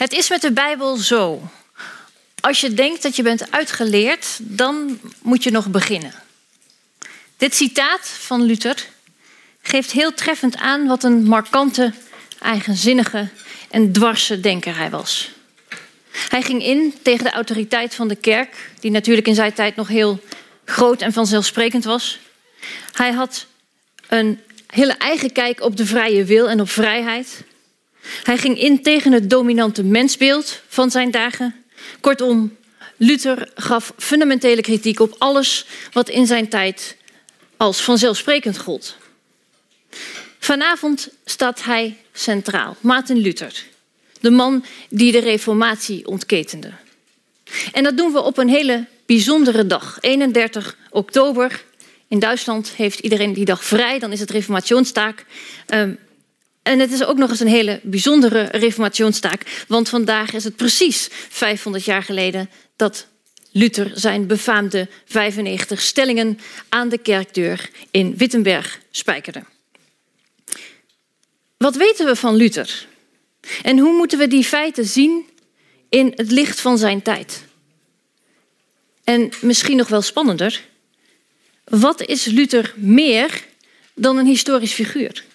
Het is met de Bijbel zo. Als je denkt dat je bent uitgeleerd, dan moet je nog beginnen. Dit citaat van Luther geeft heel treffend aan wat een markante, eigenzinnige en dwarse denker hij was. Hij ging in tegen de autoriteit van de kerk, die natuurlijk in zijn tijd nog heel groot en vanzelfsprekend was. Hij had een hele eigen kijk op de vrije wil en op vrijheid. Hij ging in tegen het dominante mensbeeld van zijn dagen. Kortom, Luther gaf fundamentele kritiek op alles wat in zijn tijd als vanzelfsprekend gold. Vanavond staat hij centraal, Maarten Luther, de man die de reformatie ontketende. En dat doen we op een hele bijzondere dag, 31 oktober. In Duitsland heeft iedereen die dag vrij, dan is het reformationstaak. Um, en het is ook nog eens een hele bijzondere reformationstaak, want vandaag is het precies 500 jaar geleden dat Luther zijn befaamde 95 stellingen aan de kerkdeur in Wittenberg spijkerde. Wat weten we van Luther? En hoe moeten we die feiten zien in het licht van zijn tijd? En misschien nog wel spannender, wat is Luther meer dan een historisch figuur?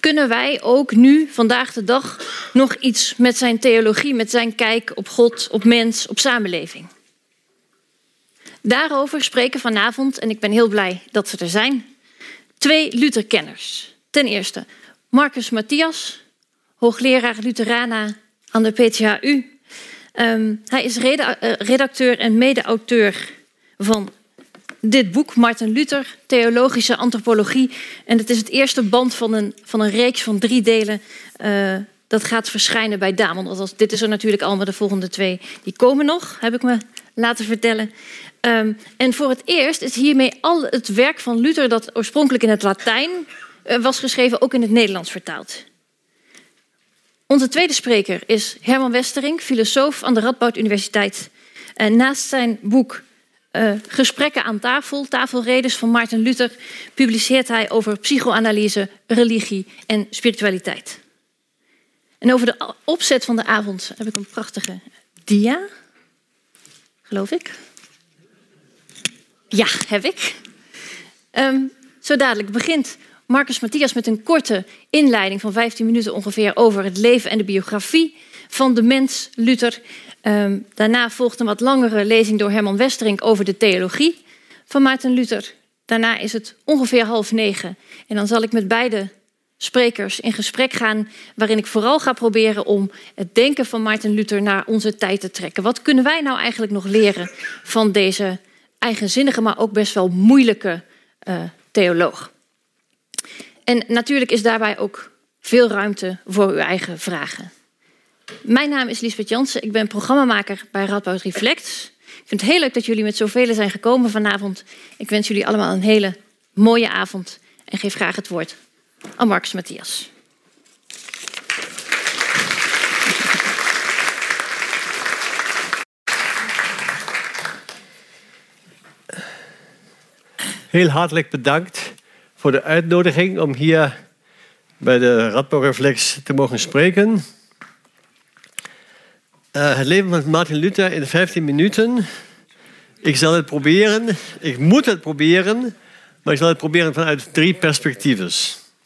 Kunnen wij ook nu, vandaag de dag, nog iets met zijn theologie, met zijn kijk op God, op mens, op samenleving? Daarover spreken vanavond, en ik ben heel blij dat ze er zijn, twee Lutherkenners. Ten eerste Marcus Matthias, hoogleraar Lutherana aan de PTHU. Ehm, hij is eh, redacteur en mede-auteur van dit boek, Martin Luther, Theologische Antropologie. En het is het eerste band van een, van een reeks van drie delen. Uh, dat gaat verschijnen bij Damon. Dit is er natuurlijk allemaal de volgende twee. Die komen nog, heb ik me laten vertellen. Um, en voor het eerst is hiermee al het werk van Luther... dat oorspronkelijk in het Latijn uh, was geschreven, ook in het Nederlands vertaald. Onze tweede spreker is Herman Westering, filosoof aan de Radboud Universiteit. En naast zijn boek uh, Gesprekken aan tafel, tafelredes van Maarten Luther, publiceert hij over psychoanalyse, religie en spiritualiteit. En over de opzet van de avond heb ik een prachtige dia, geloof ik. Ja, heb ik. Um, zo dadelijk begint Marcus Matthias met een korte inleiding van 15 minuten ongeveer over het leven en de biografie van de mens Luther. Um, daarna volgt een wat langere lezing door Herman Westerink over de theologie van Maarten Luther. Daarna is het ongeveer half negen. En dan zal ik met beide sprekers in gesprek gaan, waarin ik vooral ga proberen om het denken van Maarten Luther naar onze tijd te trekken. Wat kunnen wij nou eigenlijk nog leren van deze eigenzinnige, maar ook best wel moeilijke uh, theoloog? En natuurlijk is daarbij ook veel ruimte voor uw eigen vragen. Mijn naam is Lisbeth Jansen. Ik ben programmamaker bij Radboud Reflect. Ik vind het heel leuk dat jullie met zoveel zijn gekomen vanavond. Ik wens jullie allemaal een hele mooie avond en geef graag het woord aan Marcus Matthias. Heel hartelijk bedankt voor de uitnodiging om hier bij de Radboud Reflex te mogen spreken. Uh, het leven van Martin Luther in 15 minuten. Ik zal het proberen. Ik moet het proberen. Maar ik zal het proberen vanuit drie perspectieven.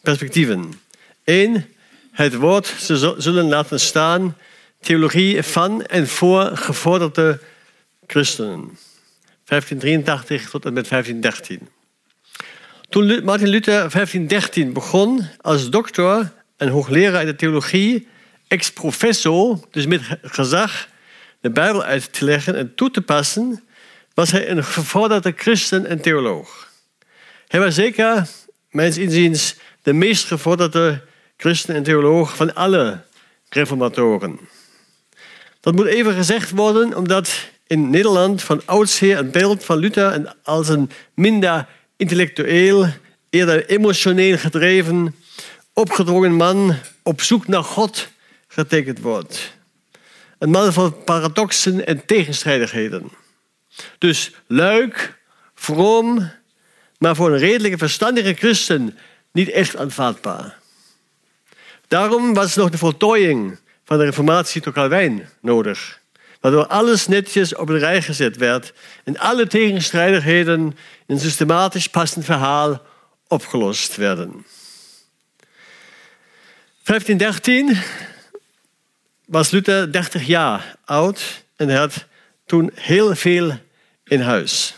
perspectieven. Eén, het woord ze zullen laten staan. Theologie van en voor gevorderde christenen. 1583 tot en met 1513. Toen Martin Luther 1513 begon als doctor en hoogleraar in de theologie, ex professo, dus met gezag, de Bijbel uit te leggen en toe te passen, was hij een gevorderde christen en theoloog. Hij was zeker, mijns inziens, de meest gevorderde christen en theoloog van alle reformatoren. Dat moet even gezegd worden, omdat in Nederland van oudsher een beeld van Luther als een minder intellectueel, eerder emotioneel gedreven, opgedrongen man op zoek naar God getekend wordt. Een man van paradoxen en tegenstrijdigheden. Dus luik, vroom, maar voor een redelijke, verstandige christen niet echt aanvaardbaar. Daarom was nog de voltooiing van de reformatie tot Calvijn nodig. Waardoor alles netjes op een rij gezet werd en alle tegenstrijdigheden in een systematisch passend verhaal opgelost werden. 1513 was Luther 30 jaar oud en hij had toen heel veel in huis.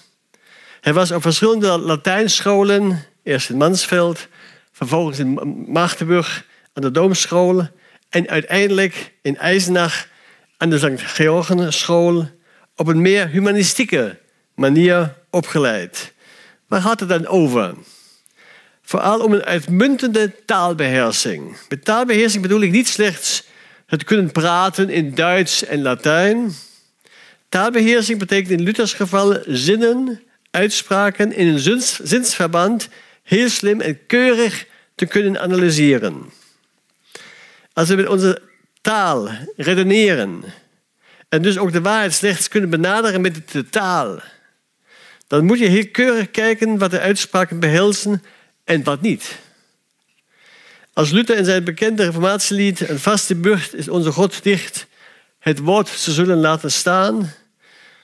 Hij was op verschillende Latijnscholen, eerst in Mansveld, vervolgens in Magdeburg aan de Doomschool en uiteindelijk in Eisenach aan de St. Georgenschool op een meer humanistieke manier opgeleid. Waar gaat het dan over? Vooral om een uitmuntende taalbeheersing. Met taalbeheersing bedoel ik niet slechts het kunnen praten in Duits en Latijn. Taalbeheersing betekent in Luthers geval zinnen, uitspraken in een zinsverband heel slim en keurig te kunnen analyseren. Als we met onze taal redeneren en dus ook de waarheid slechts kunnen benaderen met de taal, dan moet je heel keurig kijken wat de uitspraken behelzen en wat niet. Als Luther in zijn bekende reformatielied Een vaste burcht is onze God dicht, het woord ze zullen laten staan,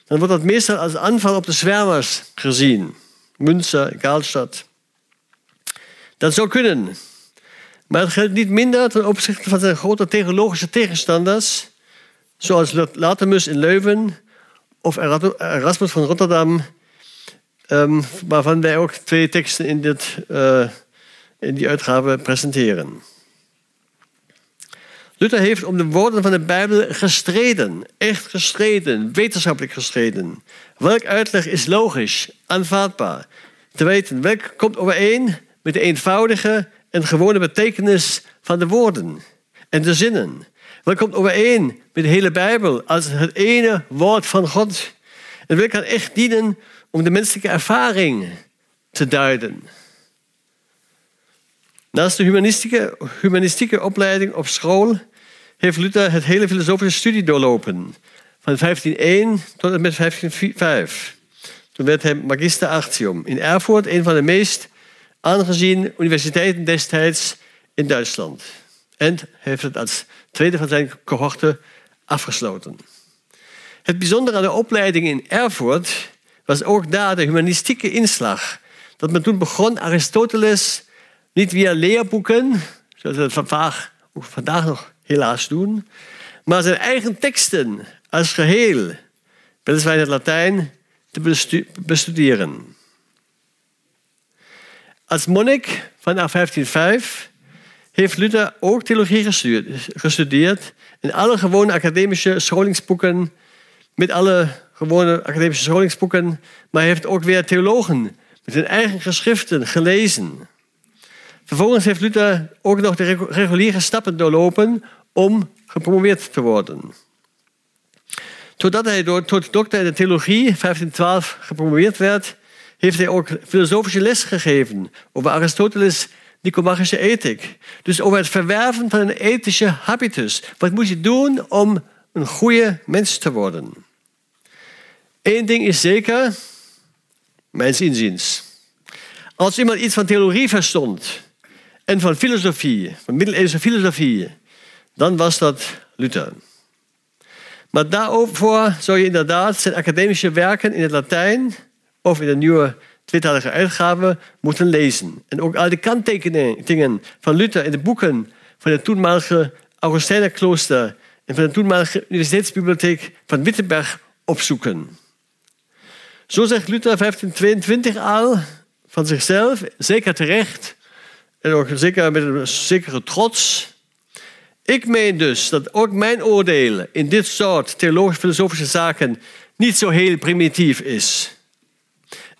dan wordt dat meestal als aanval op de zwermers gezien. Münster, Karlstadt. Dat zou kunnen. Maar het geldt niet minder ten opzichte van zijn grote theologische tegenstanders, zoals Latimus in Leuven of Erasmus van Rotterdam, um, waarvan wij ook twee teksten in, dit, uh, in die uitgave presenteren. Luther heeft om de woorden van de Bijbel gestreden, echt gestreden, wetenschappelijk gestreden. Welk uitleg is logisch, aanvaardbaar? Te weten, welk komt overeen met de eenvoudige en gewone betekenis van de woorden en de zinnen? Welk komt overeen met de hele Bijbel als het ene woord van God? En welk kan echt dienen om de menselijke ervaring te duiden? Naast de humanistieke, opleiding op school heeft Luther het hele filosofische studie doorlopen. Van 1501 tot en met 1505. Toen werd hij magister artium in Erfurt, een van de meest aangezien universiteiten destijds in Duitsland. En heeft het als tweede van zijn cohorte afgesloten. Het bijzondere aan de opleiding in Erfurt was ook daar de humanistieke inslag. Dat men toen begon Aristoteles niet via leerboeken, zoals we het vandaag, nog helaas doen, maar zijn eigen teksten als geheel, weliswaar in het Latijn, te bestuderen. Als monnik vanaf 1505 heeft Luther ook theologie gestudeerd in alle gewone academische scholingsboeken, met alle gewone academische scholingsboeken, maar hij heeft ook weer theologen met zijn eigen geschriften gelezen. Vervolgens heeft Luther ook nog de reguliere stappen doorlopen om gepromoveerd te worden. Totdat hij door, tot dokter in de theologie 1512 gepromoveerd werd, heeft hij ook filosofische les gegeven over Aristoteles' Nicomachische ethiek. Dus over het verwerven van een ethische habitus. Wat moet je doen om een goede mens te worden? Eén ding is zeker, mijns inziens. Als iemand iets van theologie verstond en van filosofie, van middeleeuwse filosofie, dan was dat Luther. Maar daarvoor zou je inderdaad zijn academische werken in het Latijn of in de nieuwe tweetalige uitgave moeten lezen. En ook al de kanttekeningen van Luther in de boeken van het toenmalige Augustinerklooster en van de toenmalige Universiteitsbibliotheek van Wittenberg opzoeken. Zo zegt Luther 1522 al van zichzelf, zeker terecht en ook zeker met een zekere trots. Ik meen dus dat ook mijn oordeel in dit soort theologisch-filosofische zaken niet zo heel primitief is.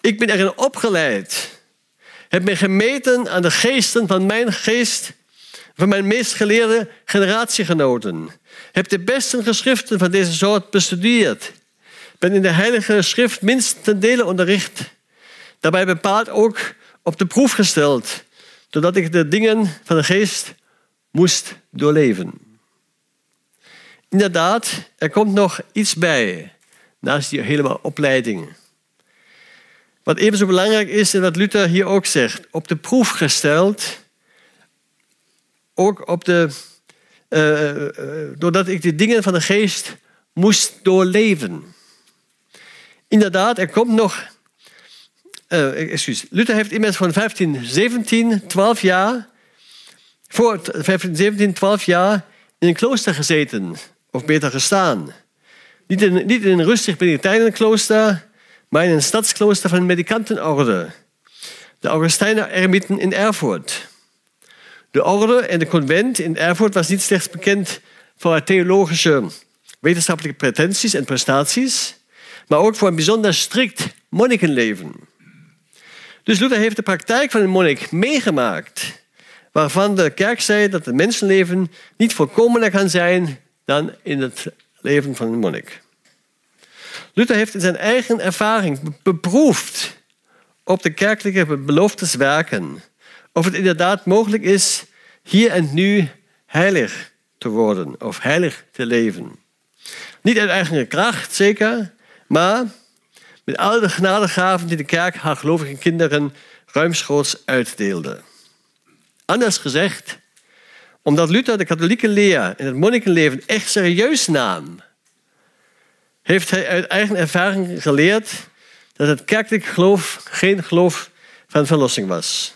Ik ben erin opgeleid. Heb me gemeten aan de geesten van mijn geest, van mijn meest geleerde generatiegenoten. Heb de beste geschriften van deze soort bestudeerd. Ben in de Heilige Schrift minst ten dele onderricht. Daarbij bepaald ook op de proef gesteld, doordat ik de dingen van de geest moest doorleven. Inderdaad, er komt nog iets bij, naast die helemaal opleiding. Wat even zo belangrijk is en wat Luther hier ook zegt, op de proef gesteld, ook op de uh, doordat ik de dingen van de geest moest doorleven. Inderdaad, er komt nog. Uh, excuus. Luther heeft immers van 1517, 12 jaar. Voor 1517, 12 jaar in een klooster gezeten. Of beter gestaan. Niet in, in een rustig Benedictijnenklooster, maar in een stadsklooster van medikantenorde. De Augustijner Eremiten in Erfurt. De orde en de convent in Erfurt was niet slechts bekend voor haar theologische wetenschappelijke pretenties en prestaties, maar ook voor een bijzonder strikt monnikenleven. Dus Luther heeft de praktijk van een monnik meegemaakt, waarvan de kerk zei dat het mensenleven niet volkomener kan zijn dan in het leven van een monnik. Luther heeft in zijn eigen ervaring beproefd op de kerkelijke beloftes werken. Of het inderdaad mogelijk is hier en nu heilig te worden of heilig te leven. Niet uit eigen kracht, zeker, maar met al de genadegaven die de kerk haar gelovige kinderen ruimschoots uitdeelde. Anders gezegd, omdat Luther de katholieke leer in het monnikenleven echt serieus nam, heeft hij uit eigen ervaring geleerd dat het kerkelijk geloof geen geloof van verlossing was.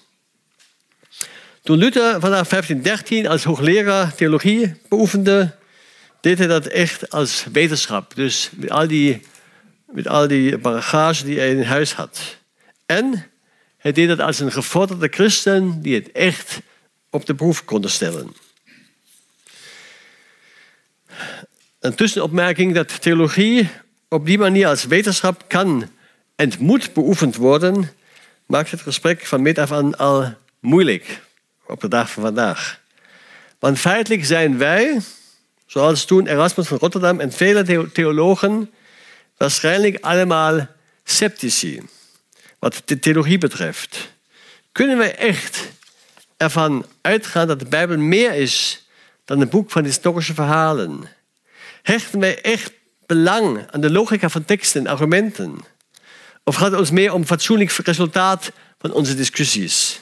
Toen Luther vanaf 1513 als hoogleraar theologie beoefende, deed hij dat echt als wetenschap. Dus met al die, met al die bagage die hij in huis had. En hij deed dat als een gevorderde christen die het echt op de proef konden stellen. Een tussenopmerking dat theologie op die manier als wetenschap kan en moet beoefend worden, maakt het gesprek van meet af aan al moeilijk op de dag van vandaag. Want feitelijk zijn wij, zoals toen Erasmus van Rotterdam en vele theologen, waarschijnlijk allemaal sceptici, wat de theologie betreft. Kunnen wij echt ervan uitgaan dat de Bijbel meer is dan een boek van historische verhalen? Hechten wij echt belang aan de logica van teksten en argumenten? Of gaat het ons meer om fatsoenlijk resultaat van onze discussies?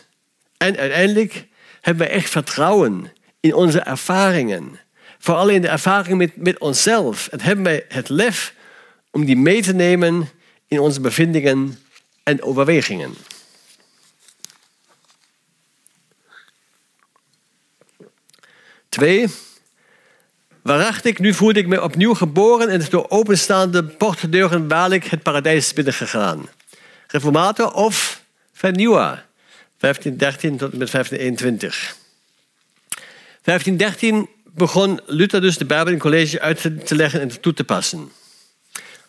En uiteindelijk hebben wij echt vertrouwen in onze ervaringen. Vooral in de ervaring met, met onszelf. En hebben wij het lef om die mee te nemen in onze bevindingen en overwegingen. Twee, waarachtig, nu voelde ik me opnieuw geboren en door openstaande poortdeuren waarlijk het paradijs binnengegaan. Reformator of vernieuwer. 1513 tot en met 1521. 1513 begon Luther dus de Bijbel in college uit te leggen en toe te passen.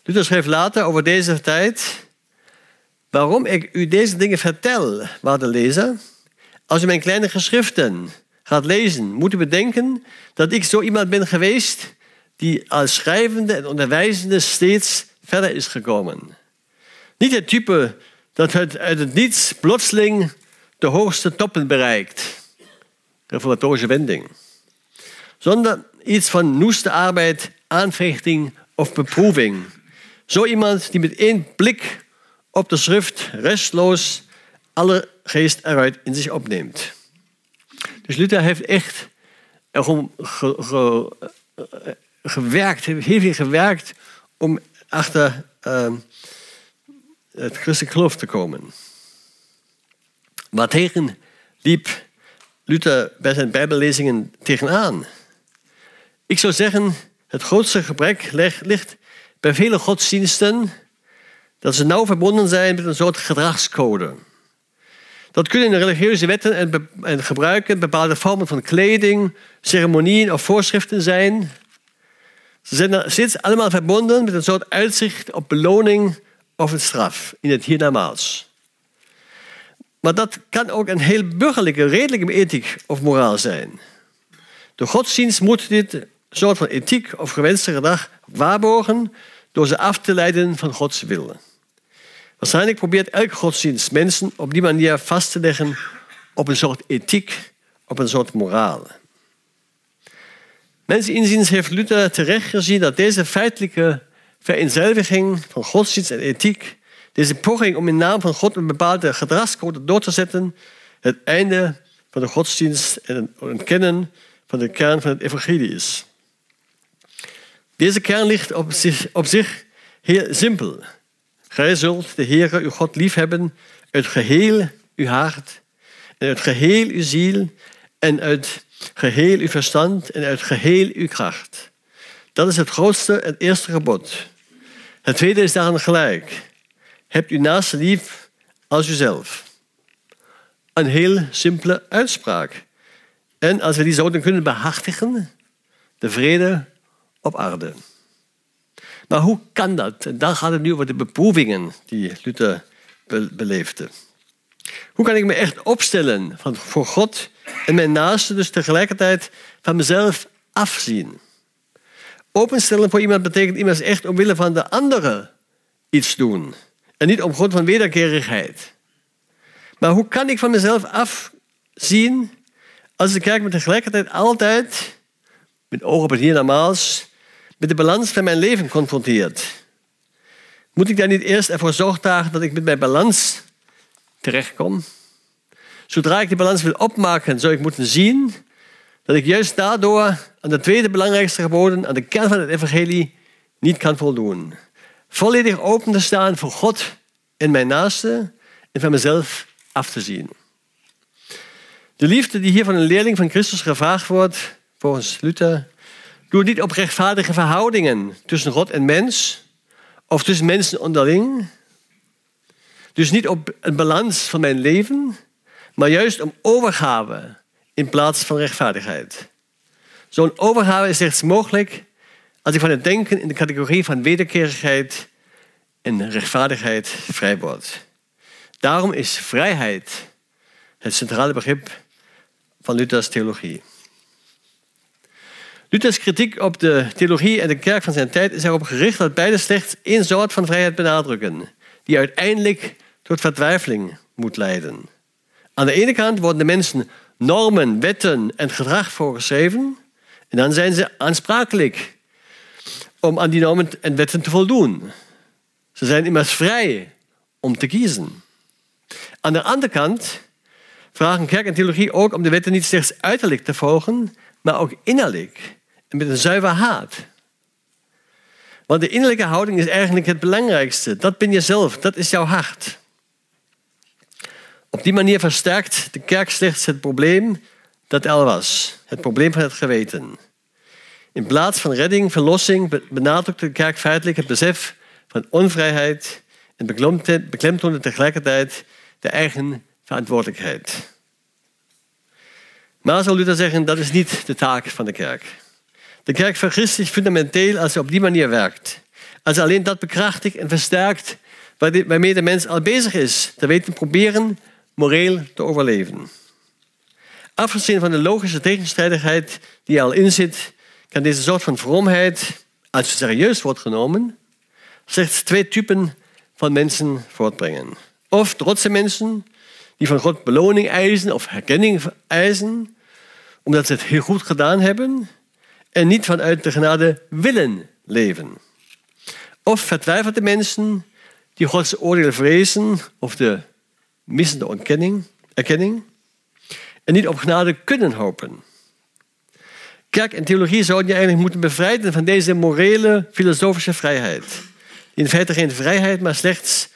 Luther schreef later over deze tijd. Waarom ik u deze dingen vertel, waarde lezer, als u mijn kleine geschriften gaat lezen, moet u bedenken dat ik zo iemand ben geweest die als schrijvende en onderwijzende steeds verder is gekomen. Niet het type dat uit het niets plotseling de hoogste toppen bereikt. Reformatorische wending. Zonder iets van noeste arbeid, aanvechting of beproeving. Zo iemand die met één blik op de schrift restloos alle geest eruit in zich opneemt. Dus Luther heeft echt erom ge, gewerkt, heeft heel gewerkt om achter uh, het christelijk geloof te komen. Waartegen liep Luther bij zijn Bijbellezingen tegenaan? Ik zou zeggen, het grootste gebrek ligt bij vele godsdiensten dat ze nauw verbonden zijn met een soort gedragscode. Dat kunnen de religieuze wetten en, en gebruiken bepaalde vormen van kleding, ceremonieën of voorschriften zijn. Ze zijn steeds allemaal verbonden met een soort uitzicht op beloning of een straf in het hiernamaals. Maar dat kan ook een heel burgerlijke, redelijke ethiek of moraal zijn. De godsdienst moet dit soort van ethiek of gewenste gedrag waarborgen door ze af te leiden van Gods wil. Waarschijnlijk probeert elke godsdienst mensen op die manier vast te leggen op een soort ethiek, op een soort moraal. Mensen inziens heeft Luther terecht gezien dat deze feitelijke vereenzelviging van godsdienst en ethiek deze poging om in naam van God een bepaalde gedragscode door te zetten, het einde van de godsdienst en het ontkennen van de kern van het evangelie is. Deze kern ligt op zich, heel simpel. Gij zult de Heere uw God liefhebben uit geheel uw hart en uit geheel uw ziel en uit geheel uw verstand en uit geheel uw kracht. Dat is het grootste en eerste gebod. Het tweede is daaraan gelijk. Hebt uw naaste lief als uzelf. Een heel simpele uitspraak. En als we die zouden kunnen behartigen, de vrede op aarde. Maar hoe kan dat? En daar gaat het nu over de beproevingen die Luther beleefde. Hoe kan ik me echt opstellen van, voor God en mijn naaste, dus tegelijkertijd van mezelf afzien? Openstellen voor iemand betekent immers echt omwille van de andere iets doen. En niet om grond van wederkerigheid. Maar hoe kan ik van mezelf afzien als de kerk me tegelijkertijd altijd, met ogen op het hiernamaals, met de balans van mijn leven confronteert? Moet ik dan niet eerst ervoor zorg dragen dat ik met mijn balans terechtkom? Zodra ik die balans wil opmaken, zou ik moeten zien dat ik juist daardoor aan de tweede belangrijkste geboden, aan de kern van het evangelie, niet kan voldoen. Volledig open te staan voor God en mijn naaste en van mezelf af te zien. De liefde die hier van een leerling van Christus gevraagd wordt, volgens Luther, doet niet op rechtvaardige verhoudingen tussen God en mens of tussen mensen onderling. Dus niet op een balans van mijn leven, maar juist om overgave in plaats van rechtvaardigheid. Zo'n overgave is slechts mogelijk als ik van het denken in de categorie van wederkerigheid en rechtvaardigheid vrij word. Daarom is vrijheid het centrale begrip van Luthers theologie. Luthers kritiek op de theologie en de kerk van zijn tijd is erop gericht dat beide slechts één soort van vrijheid benadrukken, die uiteindelijk tot vertwijfeling moet leiden. Aan de ene kant worden de mensen normen, wetten en gedrag voorgeschreven. En dan zijn ze aansprakelijk om aan die normen en wetten te voldoen. Ze zijn immers vrij om te kiezen. Aan de andere kant vragen kerk en theologie ook om de wetten niet slechts uiterlijk te volgen, maar ook innerlijk en met een zuiver haat. Want de innerlijke houding is eigenlijk het belangrijkste. Dat ben je zelf, dat is jouw hart. Op die manier versterkt de kerk slechts het probleem dat er was. Het probleem van het geweten. In plaats van redding, verlossing, benadrukt de kerk feitelijk het besef van onvrijheid en beklemtoonde tegelijkertijd de eigen verantwoordelijkheid. Maar, zal Luther zeggen, dat is niet de taak van de kerk. De kerk vergist zich fundamenteel als ze op die manier werkt. Als ze alleen dat bekrachtigt en versterkt waarmee de mens al bezig is, te weten proberen moreel te overleven. Afgezien van de logische tegenstrijdigheid die er al in zit, kan deze soort van vroomheid, als ze serieus wordt genomen, slechts twee typen van mensen voortbrengen. Of trotse mensen die van God beloning eisen of herkenning eisen, omdat ze het heel goed gedaan hebben en niet vanuit de genade willen leven. Of vertwijfelde mensen die Gods oordeel vrezen of de missende ontkenning, erkenning en niet op genade kunnen hopen. Kerk en theologie zouden je eigenlijk moeten bevrijden van deze morele, filosofische vrijheid. Die in feite geen vrijheid, maar slechts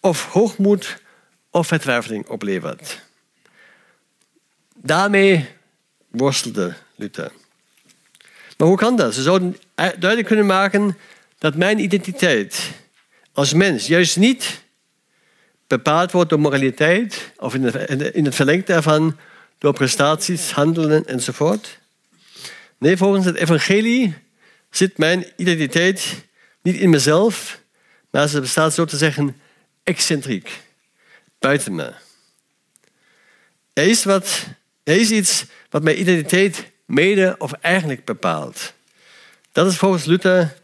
of hoogmoed of vertwijfeling oplevert. Daarmee worstelde Luther. Maar hoe kan dat? Ze zouden duidelijk kunnen maken dat mijn identiteit als mens juist niet bepaald wordt door moraliteit of in het verlengde daarvan door prestaties, handelen enzovoort. Nee, volgens het evangelie zit mijn identiteit niet in mezelf, maar ze bestaat zo te zeggen excentriek, buiten me. Er is, wat, er is iets wat mijn identiteit mede of eigenlijk bepaalt. Dat is volgens Luther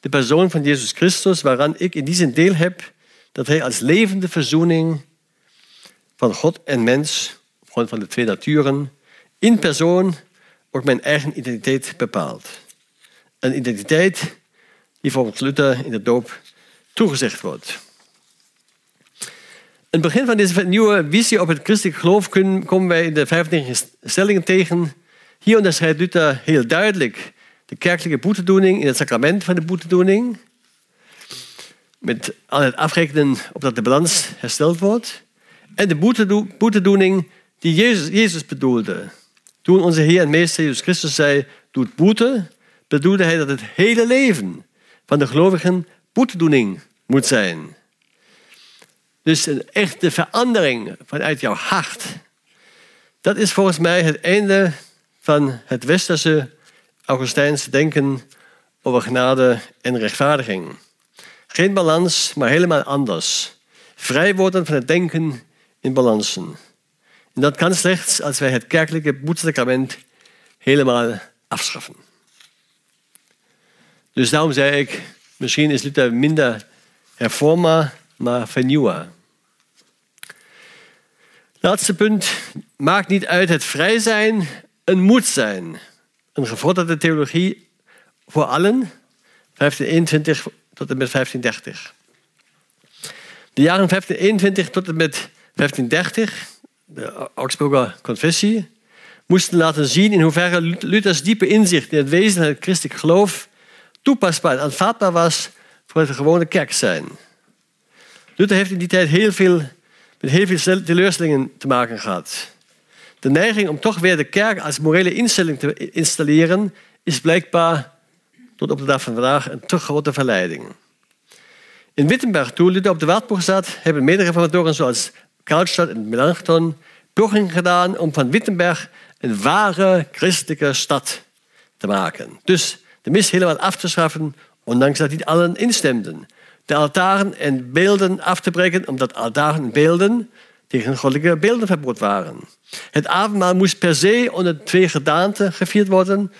de persoon van Jezus Christus, waaraan ik in die zin deel heb dat hij als levende verzoening van God en mens, op grond van de twee naturen, in persoon ook mijn eigen identiteit bepaalt. Een identiteit die volgens Luther in de doop toegezegd wordt. In het begin van deze nieuwe visie op het christelijk geloof komen wij in de 25 stellingen tegen Hier onderscheidt Luther heel duidelijk de kerkelijke boetedoening in het sacrament van de boetedoening. Met al het afrekenen op dat de balans hersteld wordt. En de boetedoening die Jezus, Jezus bedoelde. Toen onze Heer en Meester Jezus Christus zei, doet boete, bedoelde hij dat het hele leven van de gelovigen boetedoening moet zijn. Dus een echte verandering vanuit jouw hart. Dat is volgens mij het einde van het westerse Augustijnse denken over genade en rechtvaardiging. Geen balans, maar helemaal anders. Vrij worden van het denken in balansen. En dat kan slechts als wij het kerkelijke boetsacrament helemaal afschaffen. Dus daarom zei ik, misschien is Luther minder hervormer, maar vernieuwer. Laatste punt, maakt niet uit het vrij zijn, een moet zijn. Een gevorderde theologie voor allen, 1521 tot en met 1530. De jaren 1521 tot en met 1530, de Augsburger Confessie, moesten laten zien in hoeverre Luthers diepe inzicht in het wezen van het christelijk geloof toepasbaar en aanvaardbaar was voor het gewone kerk zijn. Luther heeft in die tijd heel veel, met heel veel teleurstellingen te maken gehad. De neiging om toch weer de kerk als morele instelling te installeren is blijkbaar tot op de dag van vandaag een te grote verleiding. In Wittenberg, toen Luther op de Wartburg zat, hebben medereformatoren zoals Karlstadt en Melanchthon pogingen gedaan om van Wittenberg een ware christelijke stad te maken. Dus de mis helemaal af te schaffen, ondanks dat niet allen instemden. De altaren en beelden af te breken, omdat altaren en beelden tegen goddelijke beeldenverbod waren. Het avondmaal moest per se onder twee gedaanten gevierd worden,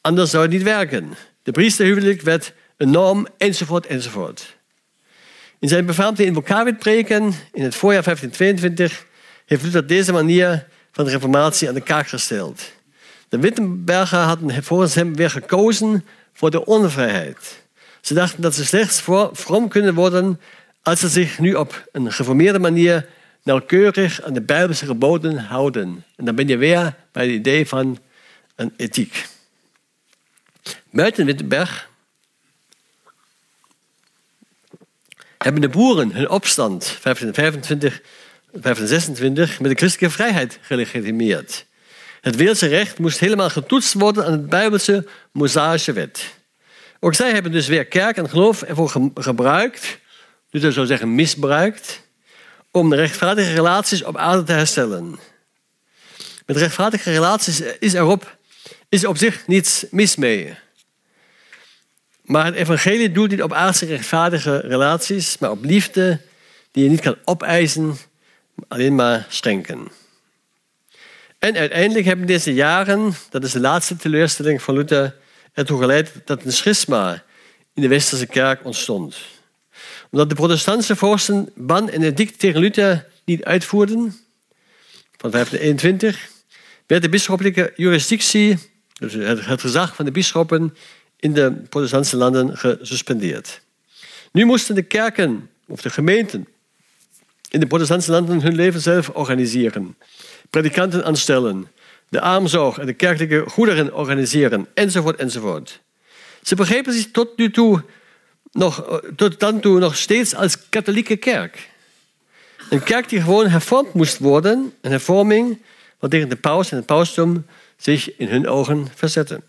anders zou het niet werken. De priesterhuwelijk werd een norm, enzovoort, enzovoort. In zijn befaamde invocavit-preken in het voorjaar 1522 heeft Luther deze manier van de reformatie aan de kaak gesteld. De Wittenberger hadden volgens hem weer gekozen voor de onvrijheid. Ze dachten dat ze slechts vroom kunnen worden als ze zich nu op een geformeerde manier nauwkeurig aan de Bijbelse geboden houden. En dan ben je weer bij het idee van een ethiek. Buiten Wittenberg hebben de boeren hun opstand 1525, 1526 met de christelijke vrijheid gelegitimeerd. Het wereldse recht moest helemaal getoetst worden aan het Bijbelse Mosaïsche wet. Ook zij hebben dus weer kerk en geloof ervoor gebruikt, dus dat zou zeggen misbruikt, om de rechtvaardige relaties op aarde te herstellen. Met rechtvaardige relaties is er op, is op zich niets mis mee. Maar het evangelie doet niet op aardse rechtvaardige relaties, maar op liefde die je niet kan opeisen, alleen maar schenken. En uiteindelijk hebben deze jaren, dat is de laatste teleurstelling van Luther, ertoe geleid dat een schisma in de westerse kerk ontstond. Omdat de protestantse vorsten ban en edict tegen Luther niet uitvoerden, van 1521, werd de bisschoppelijke jurisdictie, dus het gezag van de bisschoppen, in de protestantse landen gesuspendeerd. Nu moesten de kerken of de gemeenten in de protestantse landen hun leven zelf organiseren predikanten aanstellen, de armzorg en de kerkelijke goederen organiseren, enzovoort, enzovoort. Ze begrepen zich tot nu toe nog, tot dan toe nog steeds als katholieke kerk. Een kerk die gewoon hervormd moest worden, een hervorming wat tegen de paus en het pausdom zich in hun ogen verzetten.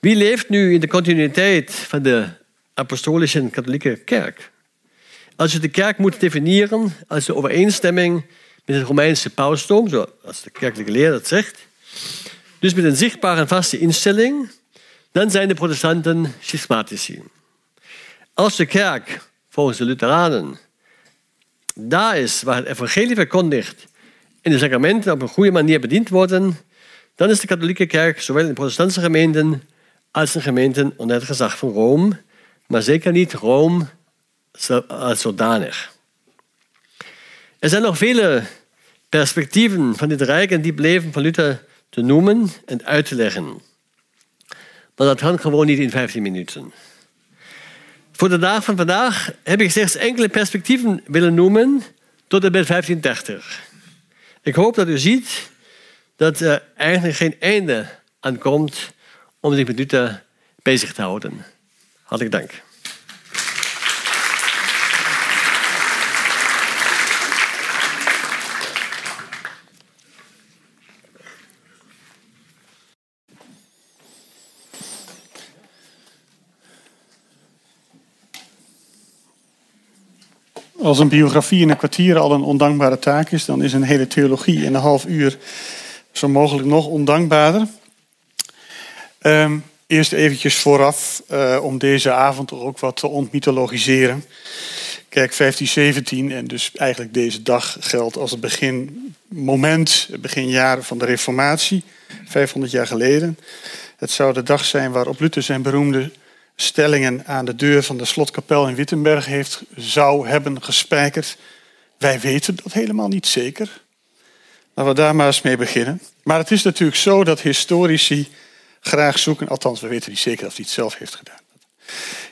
Wie leeft nu in de continuïteit van de apostolische katholieke kerk? Als je de kerk moet definiëren als de overeenstemming met het Romeinse pausdom, zoals de kerkelijke leer dat zegt. Dus met een zichtbare en vaste instelling, dan zijn de protestanten schismatici. Als de kerk, volgens de Lutheranen, daar is waar het evangelie verkondigt en de sacramenten op een goede manier bediend worden, dan is de katholieke kerk zowel in de protestantse gemeenten als in gemeenten onder het gezag van Rome, maar zeker niet Rome als zodanig. Er zijn nog vele perspectieven van dit rijk en diep leven van Luther te noemen en uit te leggen. Maar dat kan gewoon niet in 15 minuten. Voor de dag van vandaag heb ik slechts enkele perspectieven willen noemen tot en met 1530. Ik hoop dat u ziet dat er eigenlijk geen einde aan komt om zich met bezig te houden. Hartelijk dank. Als een biografie in een kwartier al een ondankbare taak is, dan is een hele theologie in een half uur zo mogelijk nog ondankbaarder. Um, eerst eventjes vooraf uh, om deze avond ook wat te ontmythologiseren. Kijk, 1517 en dus eigenlijk deze dag geldt als het beginmoment, het beginjaar van de Reformatie, 500 jaar geleden. Het zou de dag zijn waarop Luther zijn beroemde stellingen aan de deur van de slotkapel in Wittenberg heeft, zou hebben gespijkerd. Wij weten dat helemaal niet zeker. Laten we daar maar eens mee beginnen. Maar het is natuurlijk zo dat historici graag zoeken, althans we weten niet zeker of hij het zelf heeft gedaan.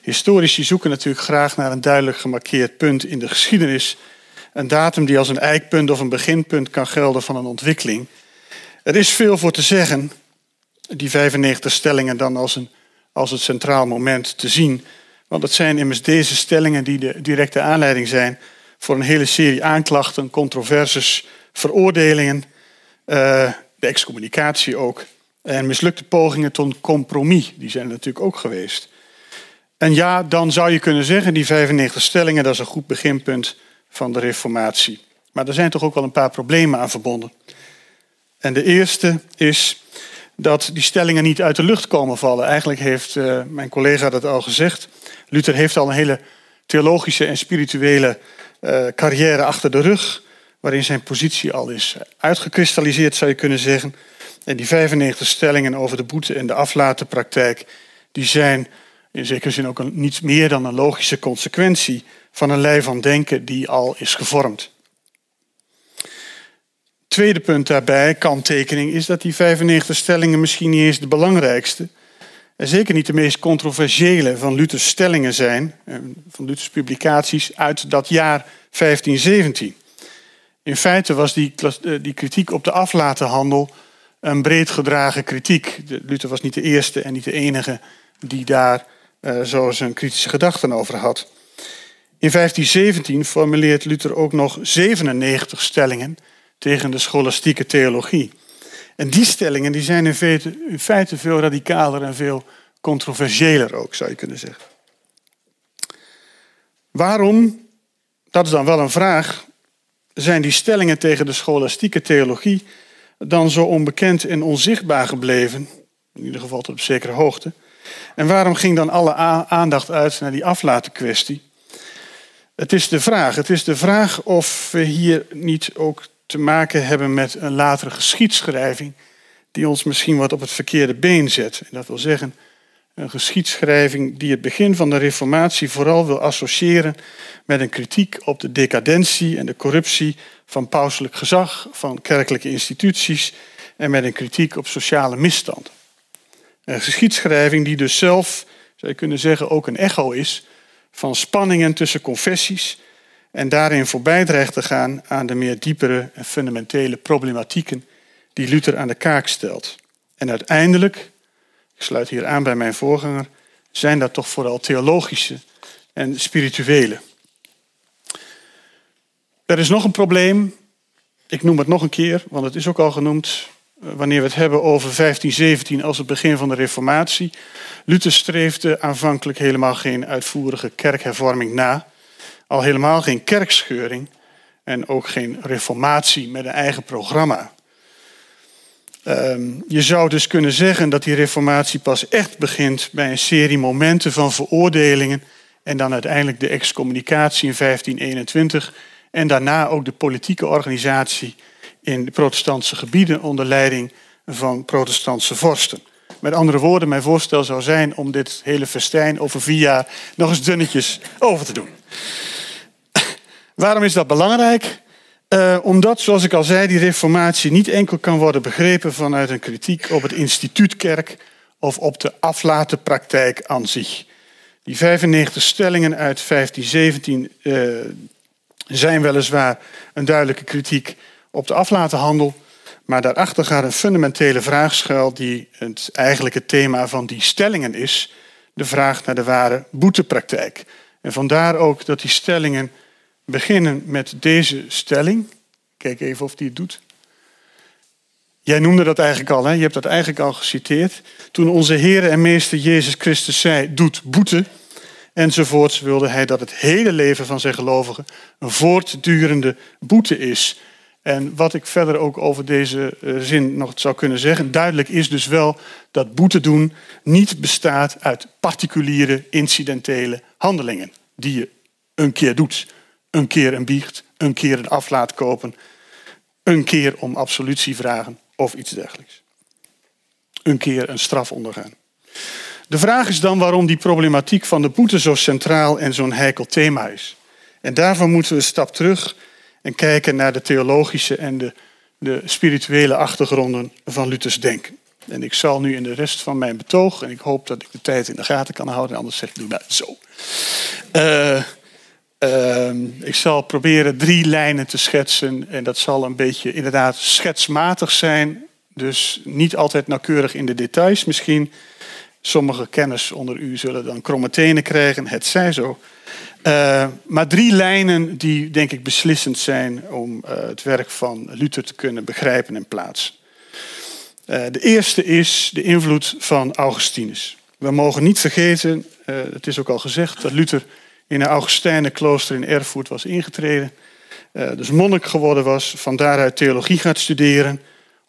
Historici zoeken natuurlijk graag naar een duidelijk gemarkeerd punt in de geschiedenis. Een datum die als een eikpunt of een beginpunt kan gelden van een ontwikkeling. Er is veel voor te zeggen, die 95 stellingen dan als een als het centraal moment te zien. Want het zijn immers deze stellingen die de directe aanleiding zijn voor een hele serie aanklachten, controverses, veroordelingen, uh, de excommunicatie ook. En mislukte pogingen tot compromis, die zijn er natuurlijk ook geweest. En ja, dan zou je kunnen zeggen, die 95 stellingen, dat is een goed beginpunt van de reformatie. Maar er zijn toch ook wel een paar problemen aan verbonden. En de eerste is dat die stellingen niet uit de lucht komen vallen. Eigenlijk heeft uh, mijn collega dat al gezegd. Luther heeft al een hele theologische en spirituele uh, carrière achter de rug, waarin zijn positie al is uitgekristalliseerd, zou je kunnen zeggen. En die 95 stellingen over de boete en de aflatenpraktijk, die zijn in zekere zin ook een, niets meer dan een logische consequentie van een lei van denken die al is gevormd. Tweede punt daarbij, kanttekening, is dat die 95 stellingen misschien niet eens de belangrijkste. En zeker niet de meest controversiële van Luthers stellingen zijn, eh, van Luthers publicaties uit dat jaar 1517. In feite was die, eh, die kritiek op de aflatenhandel een breed gedragen kritiek. Luther was niet de eerste en niet de enige die daar uh, zo zijn kritische gedachten over had. In 1517 formuleert Luther ook nog 97 stellingen tegen de scholastieke theologie. En die stellingen die zijn in feite, in feite veel radicaler en veel controversiëler ook, zou je kunnen zeggen. Waarom, dat is dan wel een vraag, zijn die stellingen tegen de scholastieke theologie dan zo onbekend en onzichtbaar gebleven? In ieder geval tot op zekere hoogte. En waarom ging dan alle aandacht uit naar die aflaten kwestie? Het is de vraag. Het is de vraag of we hier niet ook te maken hebben met een latere geschiedschrijving die ons misschien wat op het verkeerde been zet. En dat wil zeggen, een geschiedschrijving die het begin van de Reformatie vooral wil associëren met een kritiek op de decadentie en de corruptie van pauselijk gezag, van kerkelijke instituties en met een kritiek op sociale misstanden. Een geschiedschrijving die dus zelf, zou je kunnen zeggen, ook een echo is van spanningen tussen confessies en daarin voorbij dreigt te gaan aan de meer diepere en fundamentele problematieken die Luther aan de kaak stelt. En uiteindelijk, ik sluit hier aan bij mijn voorganger, zijn dat toch vooral theologische en spirituele. Er is nog een probleem, ik noem het nog een keer, want het is ook al genoemd eh, wanneer we het hebben over 1517 als het begin van de Reformatie. Luther streefde aanvankelijk helemaal geen uitvoerige kerkhervorming na al helemaal geen kerkscheuring en ook geen reformatie met een eigen programma. Um, je zou dus kunnen zeggen dat die reformatie pas echt begint bij een serie momenten van veroordelingen en dan uiteindelijk de excommunicatie in 1521 en daarna ook de politieke organisatie in protestantse gebieden onder leiding van protestantse vorsten. Met andere woorden, mijn voorstel zou zijn om dit hele festijn over vier jaar nog eens dunnetjes over te doen. Waarom is dat belangrijk? Uh, omdat, zoals ik al zei, die reformatie niet enkel kan worden begrepen vanuit een kritiek op het instituutkerk of op de aflatenpraktijk aan zich. Die 95 stellingen uit 1517 uh, eh, zijn weliswaar een duidelijke kritiek op de aflatenhandel, Maar daarachter gaat een fundamentele vraag schuil die het eigenlijke thema van die stellingen is. De vraag naar de ware boetepraktijk. En vandaar ook dat die stellingen beginnen met deze stelling. Kijk even of die het doet. Jij noemde dat eigenlijk al, hè? je hebt dat eigenlijk al geciteerd. Toen onze Heer en Meester Jezus Christus zei, doet boete, enzovoorts, wilde hij dat het hele leven van zijn gelovigen een voortdurende boete is. En wat ik verder ook over deze eh, zin nog zou kunnen zeggen, duidelijk is dus wel dat boete doen niet bestaat uit particuliere incidentele handelingen die je een keer doet. Een keer een biecht, een keer een aflaat kopen, een keer om absolutie vragen of iets dergelijks. Een keer een straf ondergaan. De vraag is dan waarom die problematiek van de boete zo centraal en zo'n heikel thema is. En daarvoor moeten we een stap terug en kijken naar de theologische en de, de spirituele achtergronden van Luthers denken. En ik zal nu in de rest van mijn betoog, en ik hoop dat ik de tijd in de gaten kan houden, anders zeg ik doe dat zo. Uh, uh, ik zal proberen drie lijnen te schetsen en dat zal een beetje inderdaad schetsmatig zijn, dus niet altijd nauwkeurig in de details misschien. Sommige kenners onder u zullen dan kromme tenen krijgen, het zij zo. Uh, maar drie lijnen die denk ik beslissend zijn om uh, het werk van Luther te kunnen begrijpen en plaatsen. Uh, de eerste is de invloed van Augustinus. We mogen niet vergeten, het is ook al gezegd, dat Luther in een Augustijnenklooster in Erfurt was ingetreden. dus monnik geworden was, van daaruit theologie gaat studeren,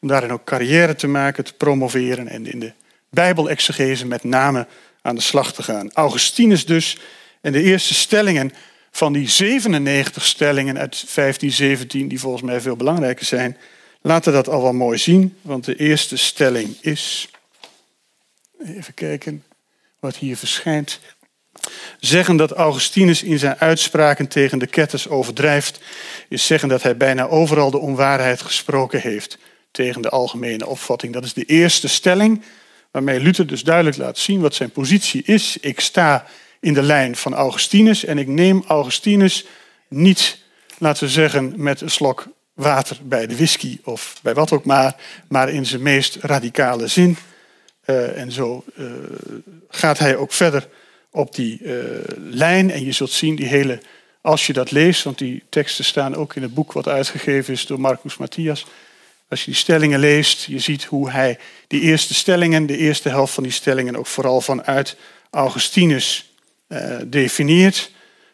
om daarin ook carrière te maken, te promoveren en in de Bijbelexegese met name aan de slag te gaan. Augustinus dus en de eerste stellingen van die 97 stellingen uit 1517, die volgens mij veel belangrijker zijn, laten dat al wel mooi zien. Want de eerste stelling is, even kijken wat hier verschijnt. Zeggen dat Augustinus in zijn uitspraken tegen de ketters overdrijft, is zeggen dat hij bijna overal de onwaarheid gesproken heeft tegen de algemene opvatting. Dat is de eerste stelling, waarmee Luther dus duidelijk laat zien wat zijn positie is. Ik sta in de lijn van Augustinus. En ik neem Augustinus niet, laten we zeggen, met een slok water bij de whisky of bij wat ook maar, maar in zijn meest radicale zin. Uh, en zo uh, gaat hij ook verder op die uh, lijn. En je zult zien, die hele, als je dat leest, want die teksten staan ook in het boek wat uitgegeven is door Marcus Matthias. Als je die stellingen leest, je ziet hoe hij die eerste stellingen, de eerste helft van die stellingen, ook vooral vanuit Augustinus uh, definieert,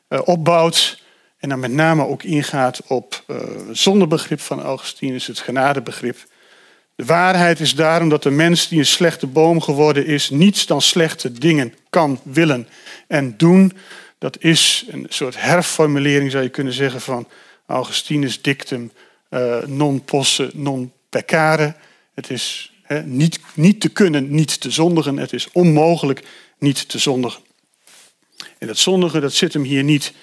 uh, opbouwt en dan met name ook ingaat op uh, zondebegrip van Augustinus, het genadebegrip. De waarheid is daarom dat de mens die een slechte boom geworden is, niets dan slechte dingen kan willen en doen. Dat is een soort herformulering, zou je kunnen zeggen, van Augustinus' dictum non posse, non peccare. Het is niet, niet te kunnen, niet te zondigen. Het is onmogelijk niet te zondigen. En dat zondige dat zit hem hier niet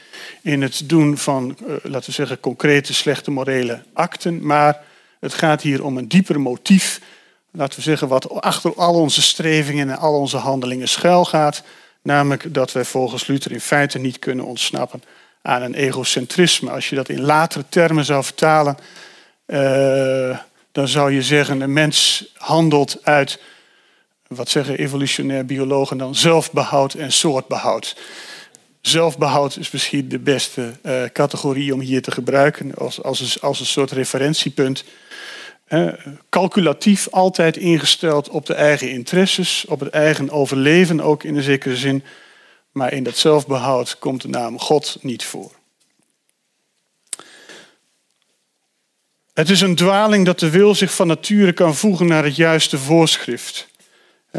in het doen van, uh, laten we zeggen, concrete slechte morele acten, maar het gaat hier om een dieper motief, laten we zeggen, wat achter al onze strevingen en al onze handelingen schuil gaat, namelijk dat wij volgens Luther in feite niet kunnen ontsnappen aan een egocentrisme. Als je dat in latere termen zou vertalen, uh, dan zou je zeggen, een mens handelt uit wat zeggen evolutionair biologen dan, zelfbehoud en soortbehoud. Zelfbehoud is misschien de beste uh, categorie om hier te gebruiken als, als, een, als een soort referentiepunt. Uh, calculatief altijd ingesteld op de eigen interesses, op het eigen overleven ook in een zekere zin. Maar in dat zelfbehoud komt de naam God niet voor. Het is een dwaling dat de wil zich van nature kan voegen naar het juiste voorschrift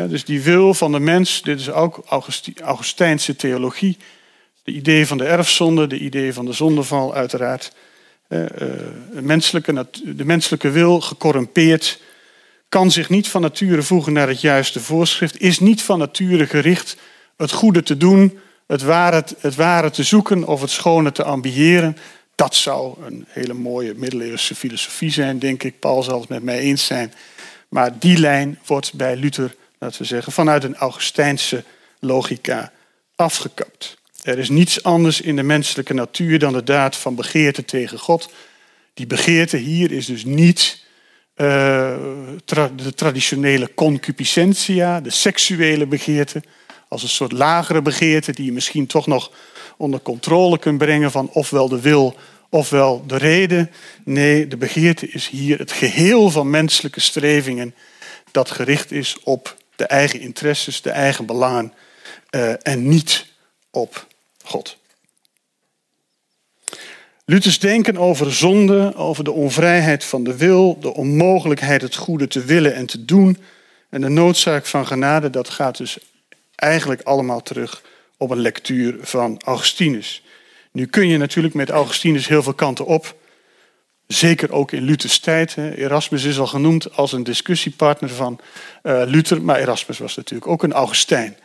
dus die wil van de mens, dit is ook Augustijnse theologie. De idee van de erfzonde, de idee van de zondeval uiteraard. Eh, de, menselijke, de menselijke wil, gecorrumpeerd, kan zich niet van nature voegen naar het juiste voorschrift, is niet van nature gericht het goede te doen, het ware, het ware te zoeken of het schone te ambiëren. Dat zou een hele mooie middeleeuwse filosofie zijn, denk ik. Paul zal het met mij eens zijn. Maar die lijn wordt bij Luther laten we zeggen, vanuit een Augustijnse logica afgekapt. Er is niets anders in de menselijke natuur dan de daad van begeerte tegen God. Die begeerte hier is dus niet de traditionele concupiscentia, de seksuele begeerte, als een soort lagere begeerte die je misschien toch nog onder controle kunt brengen van ofwel de wil ofwel de reden. Nee, de begeerte is hier het geheel van menselijke strevingen dat gericht is op de eigen interesses, de eigen belangen uh, en niet op God. Luthers denken over zonde, over de onvrijheid van de wil, de onmogelijkheid het goede te willen en te doen en de noodzaak van genade, dat gaat dus eigenlijk allemaal terug op een lectuur van Augustinus. Nu kun je natuurlijk met Augustinus heel veel kanten op. Zeker ook in Luthers tijd. Erasmus is al genoemd als een discussiepartner van uh, Luther, maar Erasmus was natuurlijk ook een Augustijn.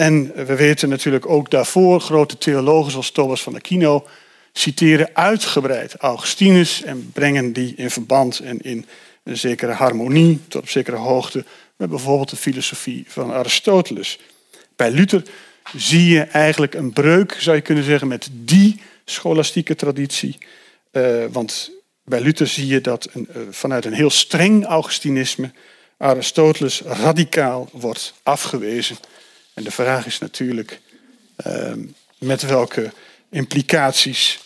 En we weten natuurlijk ook daarvoor, grote theologen zoals Thomas van Aquino citeren uitgebreid Augustinus en brengen die in verband en in een zekere harmonie, tot op zekere hoogte, met bijvoorbeeld de filosofie van Aristoteles. Bij Luther zie je eigenlijk een breuk, zou je kunnen zeggen, met die scholastieke traditie. Uh, want bij Luther zie je dat een, uh, vanuit een heel streng Augustinisme Aristoteles radicaal wordt afgewezen. En de vraag is natuurlijk uh, met welke implicaties,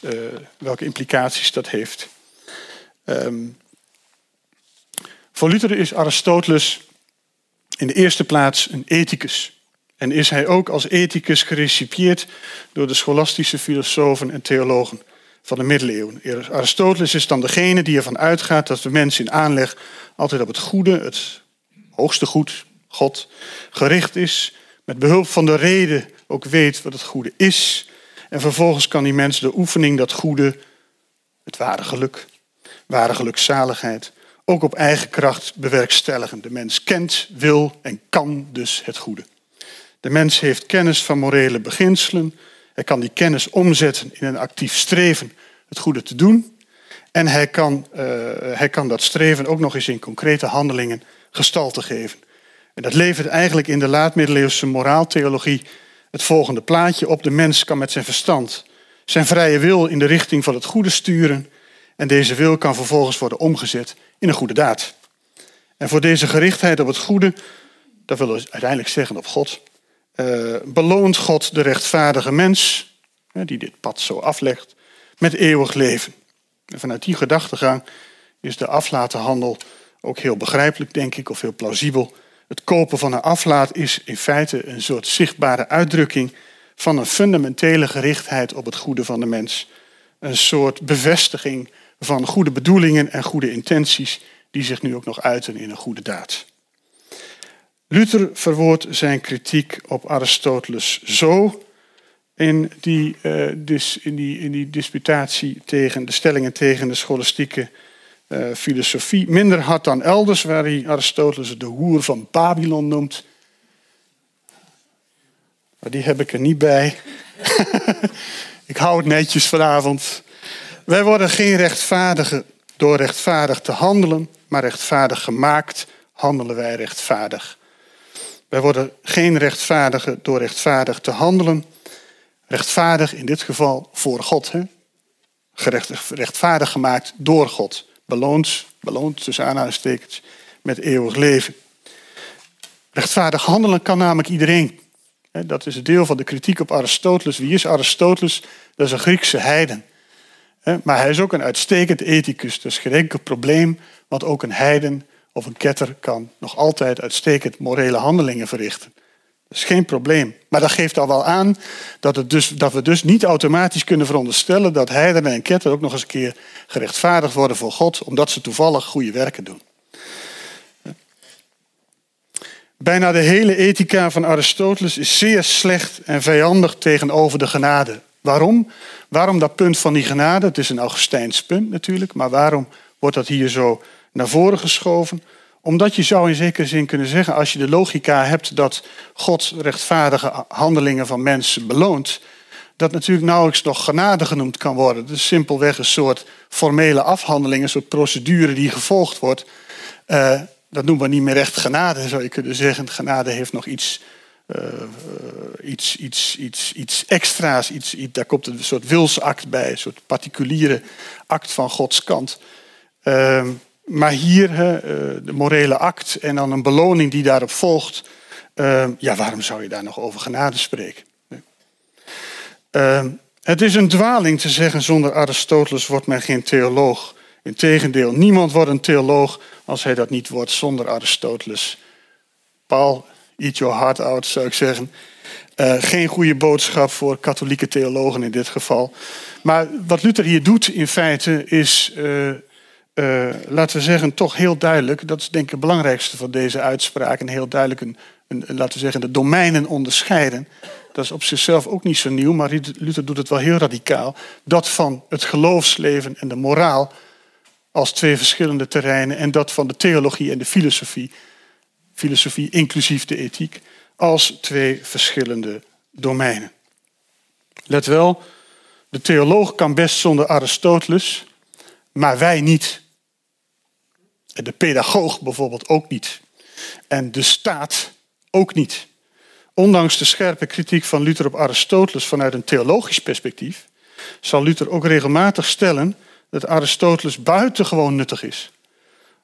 welke implicaties dat heeft. Um, voor Luther is Aristoteles in de eerste plaats een ethicus. En is hij ook als ethicus gerecipieerd door de scholastische filosofen en theologen van de middeleeuwen. Aristoteles is dan degene die ervan uitgaat dat de mens in aanleg altijd op het goede, het hoogste goed, God, gericht is. Met behulp van de reden ook weet wat het goede is. En vervolgens kan die mens de oefening dat goede, het ware geluk, ware gelukzaligheid, ook op eigen kracht bewerkstelligen. De mens kent, wil en kan dus het goede. De mens heeft kennis van morele beginselen. Hij kan die kennis omzetten in een actief streven het goede te doen. En hij kan, uh, hij kan dat streven ook nog eens in concrete handelingen gestalte geven. En dat levert eigenlijk in de laatmiddeleeuwse moraaltheologie het volgende plaatje op. De mens kan met zijn verstand zijn vrije wil in de richting van het goede sturen. En deze wil kan vervolgens worden omgezet in een goede daad. En voor deze gerichtheid op het goede, dat willen we uiteindelijk zeggen op God, uh, beloont God de rechtvaardige mens, die dit pad zo aflegt, met eeuwig leven. En vanuit die gedachtegang is de aflatenhandel ook heel begrijpelijk, denk ik, of heel plausibel. Het kopen van een aflaat is in feite een soort zichtbare uitdrukking van een fundamentele gerichtheid op het goede van de mens. Een soort bevestiging van goede bedoelingen en goede intenties, die zich nu ook nog uiten in een goede daad. Luther verwoordt zijn kritiek op Aristoteles zo in die, uh, in die, in die disputatie tegen de stellingen tegen de scholastieke uh, filosofie. Minder hard dan elders, waar hij Aristoteles de hoer van Babylon noemt. Maar die heb ik er niet bij. ik hou het netjes vanavond. Wij worden geen rechtvaardigen door rechtvaardig te handelen, maar rechtvaardig gemaakt handelen wij rechtvaardig. Wij worden geen rechtvaardigen door rechtvaardig te handelen. Rechtvaardig in dit geval voor God. Hè? rechtvaardig gemaakt door God. Beloond, beloond tussen aanhalingstekens, met eeuwig leven. Rechtvaardig handelen kan namelijk iedereen. Dat is een deel van de kritiek op Aristoteles. Wie is Aristoteles? Dat is een Griekse heiden. Maar hij is ook een uitstekend ethicus. Dus geen enkel probleem, want ook een heiden of een ketter kan nog altijd uitstekend morele handelingen verrichten. Dat is geen probleem. Maar dat geeft al wel aan dat, het dus, dat we dus niet automatisch kunnen veronderstellen dat heidenen en ketter ook nog eens een keer gerechtvaardigd worden voor God, omdat ze toevallig goede werken doen. Bijna de hele ethica van Aristoteles is zeer slecht en vijandig tegenover de genade. Waarom? Waarom dat punt van die genade? Het is een Augustijns punt natuurlijk, maar waarom wordt dat hier zo naar voren geschoven. Omdat je zou in zekere zin kunnen zeggen, als je de logica hebt dat God rechtvaardige handelingen van mensen beloont, dat natuurlijk nauwelijks nog genade genoemd kan worden. Is simpelweg een soort formele afhandeling, een soort procedure die gevolgd wordt. Uh, dat noemen we niet meer echt genade, zou je kunnen zeggen. Genade heeft nog iets, uh, iets, iets, iets, iets extra's. Iets, daar komt een soort wilsact bij, een soort particuliere act van Gods kant. Uh, maar hier uh, de morele act en dan een beloning die daarop volgt. Uh, ja, waarom zou je daar nog over genade spreken? Uh, het is een dwaling te zeggen zonder Aristoteles wordt men geen theoloog. Integendeel, niemand wordt een theoloog als hij dat niet wordt zonder Aristoteles. Paul, eat your heart out, zou ik zeggen. Uh, geen goede boodschap voor katholieke theologen in dit geval. Maar wat Luther hier doet in feite is, uh, laten we zeggen, toch heel duidelijk. Dat is denk ik het belangrijkste van deze uitspraak. En heel duidelijk een, een, laten we zeggen, de domeinen onderscheiden. Dat is op zichzelf ook niet zo nieuw, maar Luther doet het wel heel radicaal. Dat van het geloofsleven en de moraal als twee verschillende terreinen. En dat van de theologie en de filosofie. Filosofie inclusief de ethiek als twee verschillende domeinen. Let wel, de theoloog kan best zonder Aristoteles, maar wij niet. De pedagoog bijvoorbeeld ook niet. En de staat ook niet. Ondanks de scherpe kritiek van Luther op Aristoteles vanuit een theologisch perspectief, zal Luther ook regelmatig stellen dat Aristoteles buitengewoon nuttig is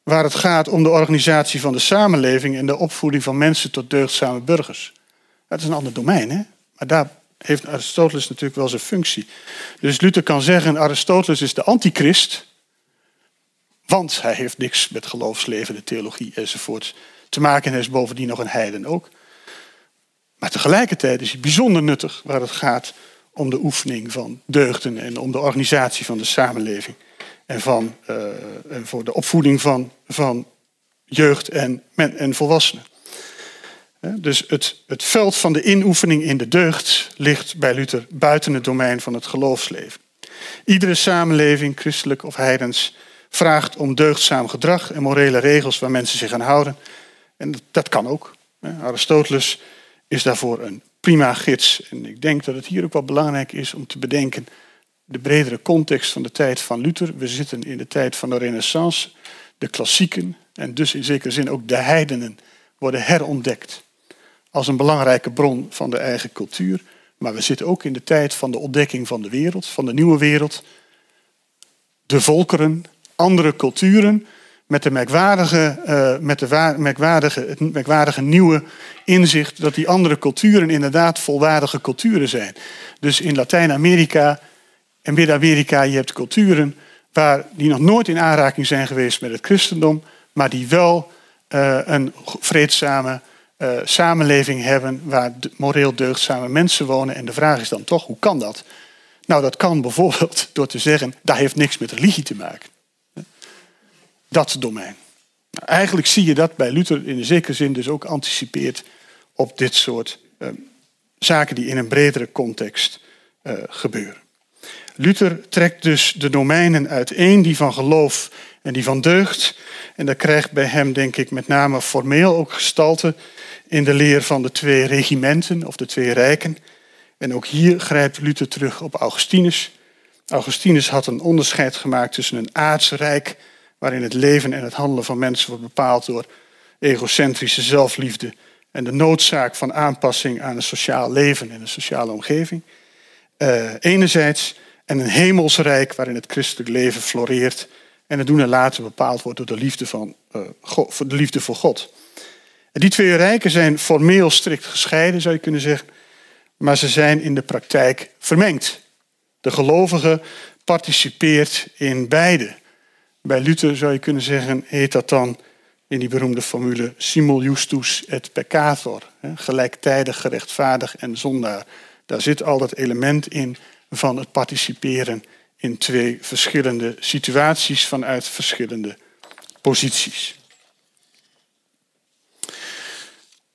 waar het gaat om de organisatie van de samenleving en de opvoeding van mensen tot deugdzame burgers. Dat is een ander domein, hè? maar daar heeft Aristoteles natuurlijk wel zijn functie. Dus Luther kan zeggen, Aristoteles is de antichrist, want hij heeft niks met geloofsleven, de theologie enzovoort te maken en hij is bovendien nog een heiden ook. Maar tegelijkertijd is hij bijzonder nuttig waar het gaat om de oefening van deugden en om de organisatie van de samenleving en, van, uh, en voor de opvoeding van, van jeugd en, en volwassenen. Dus het, het veld van de inoefening in de deugd ligt bij Luther buiten het domein van het geloofsleven. Iedere samenleving, christelijk of heidens, vraagt om deugdzaam gedrag en morele regels waar mensen zich aan houden. En dat, kan ook. Aristoteles is daarvoor een prima gids. En ik denk dat het hier ook wel belangrijk is om te bedenken de bredere context van de tijd van Luther. We zitten in de tijd van de Renaissance. De klassieken en dus in zekere zin ook de heidenen worden herontdekt als een belangrijke bron van de eigen cultuur. Maar we zitten ook in de tijd van de ontdekking van de wereld, van de nieuwe wereld. De volkeren, andere culturen, met, de merkwaardige, uh, met de merkwaardige, het merkwaardige nieuwe inzicht dat die andere culturen inderdaad volwaardige culturen zijn. Dus in Latijns-Amerika en Midden-Amerika, je hebt culturen waar, die nog nooit in aanraking zijn geweest met het christendom, maar die wel uh, een vreedzame uh, samenleving hebben waar moreel deugdzame mensen wonen. En de vraag is dan toch, hoe kan dat? Nou, dat kan bijvoorbeeld door te zeggen, dat heeft niks met religie te maken. Dat domein. Eigenlijk zie je dat bij Luther in een zekere zin dus ook anticipeert op dit soort uh, zaken die in een bredere context uh, gebeuren. Luther trekt dus de domeinen uiteen, die van geloof en die van deugd. En dat krijgt bij hem, denk ik, met name formeel ook gestalte in de leer van de twee regimenten of de twee rijken. En ook hier grijpt Luther terug op Augustinus. Augustinus had een onderscheid gemaakt tussen een aardsrijk, waarin het leven en het handelen van mensen wordt bepaald door egocentrische zelfliefde en de noodzaak van aanpassing aan een sociaal leven en een sociale omgeving. Uh, enerzijds en een hemelsrijk waarin het christelijk leven floreert en het doen en laten bepaald wordt door de liefde, van, uh, God, de liefde voor God. En die twee rijken zijn formeel strikt gescheiden, zou je kunnen zeggen, maar ze zijn in de praktijk vermengd. De gelovige participeert in beide. Bij Luther zou je kunnen zeggen, heet dat dan in die beroemde formule simul justus et peccator, gelijktijdig gerechtvaardig en zondaar. Daar zit al dat element in van het participeren in twee verschillende situaties vanuit verschillende posities.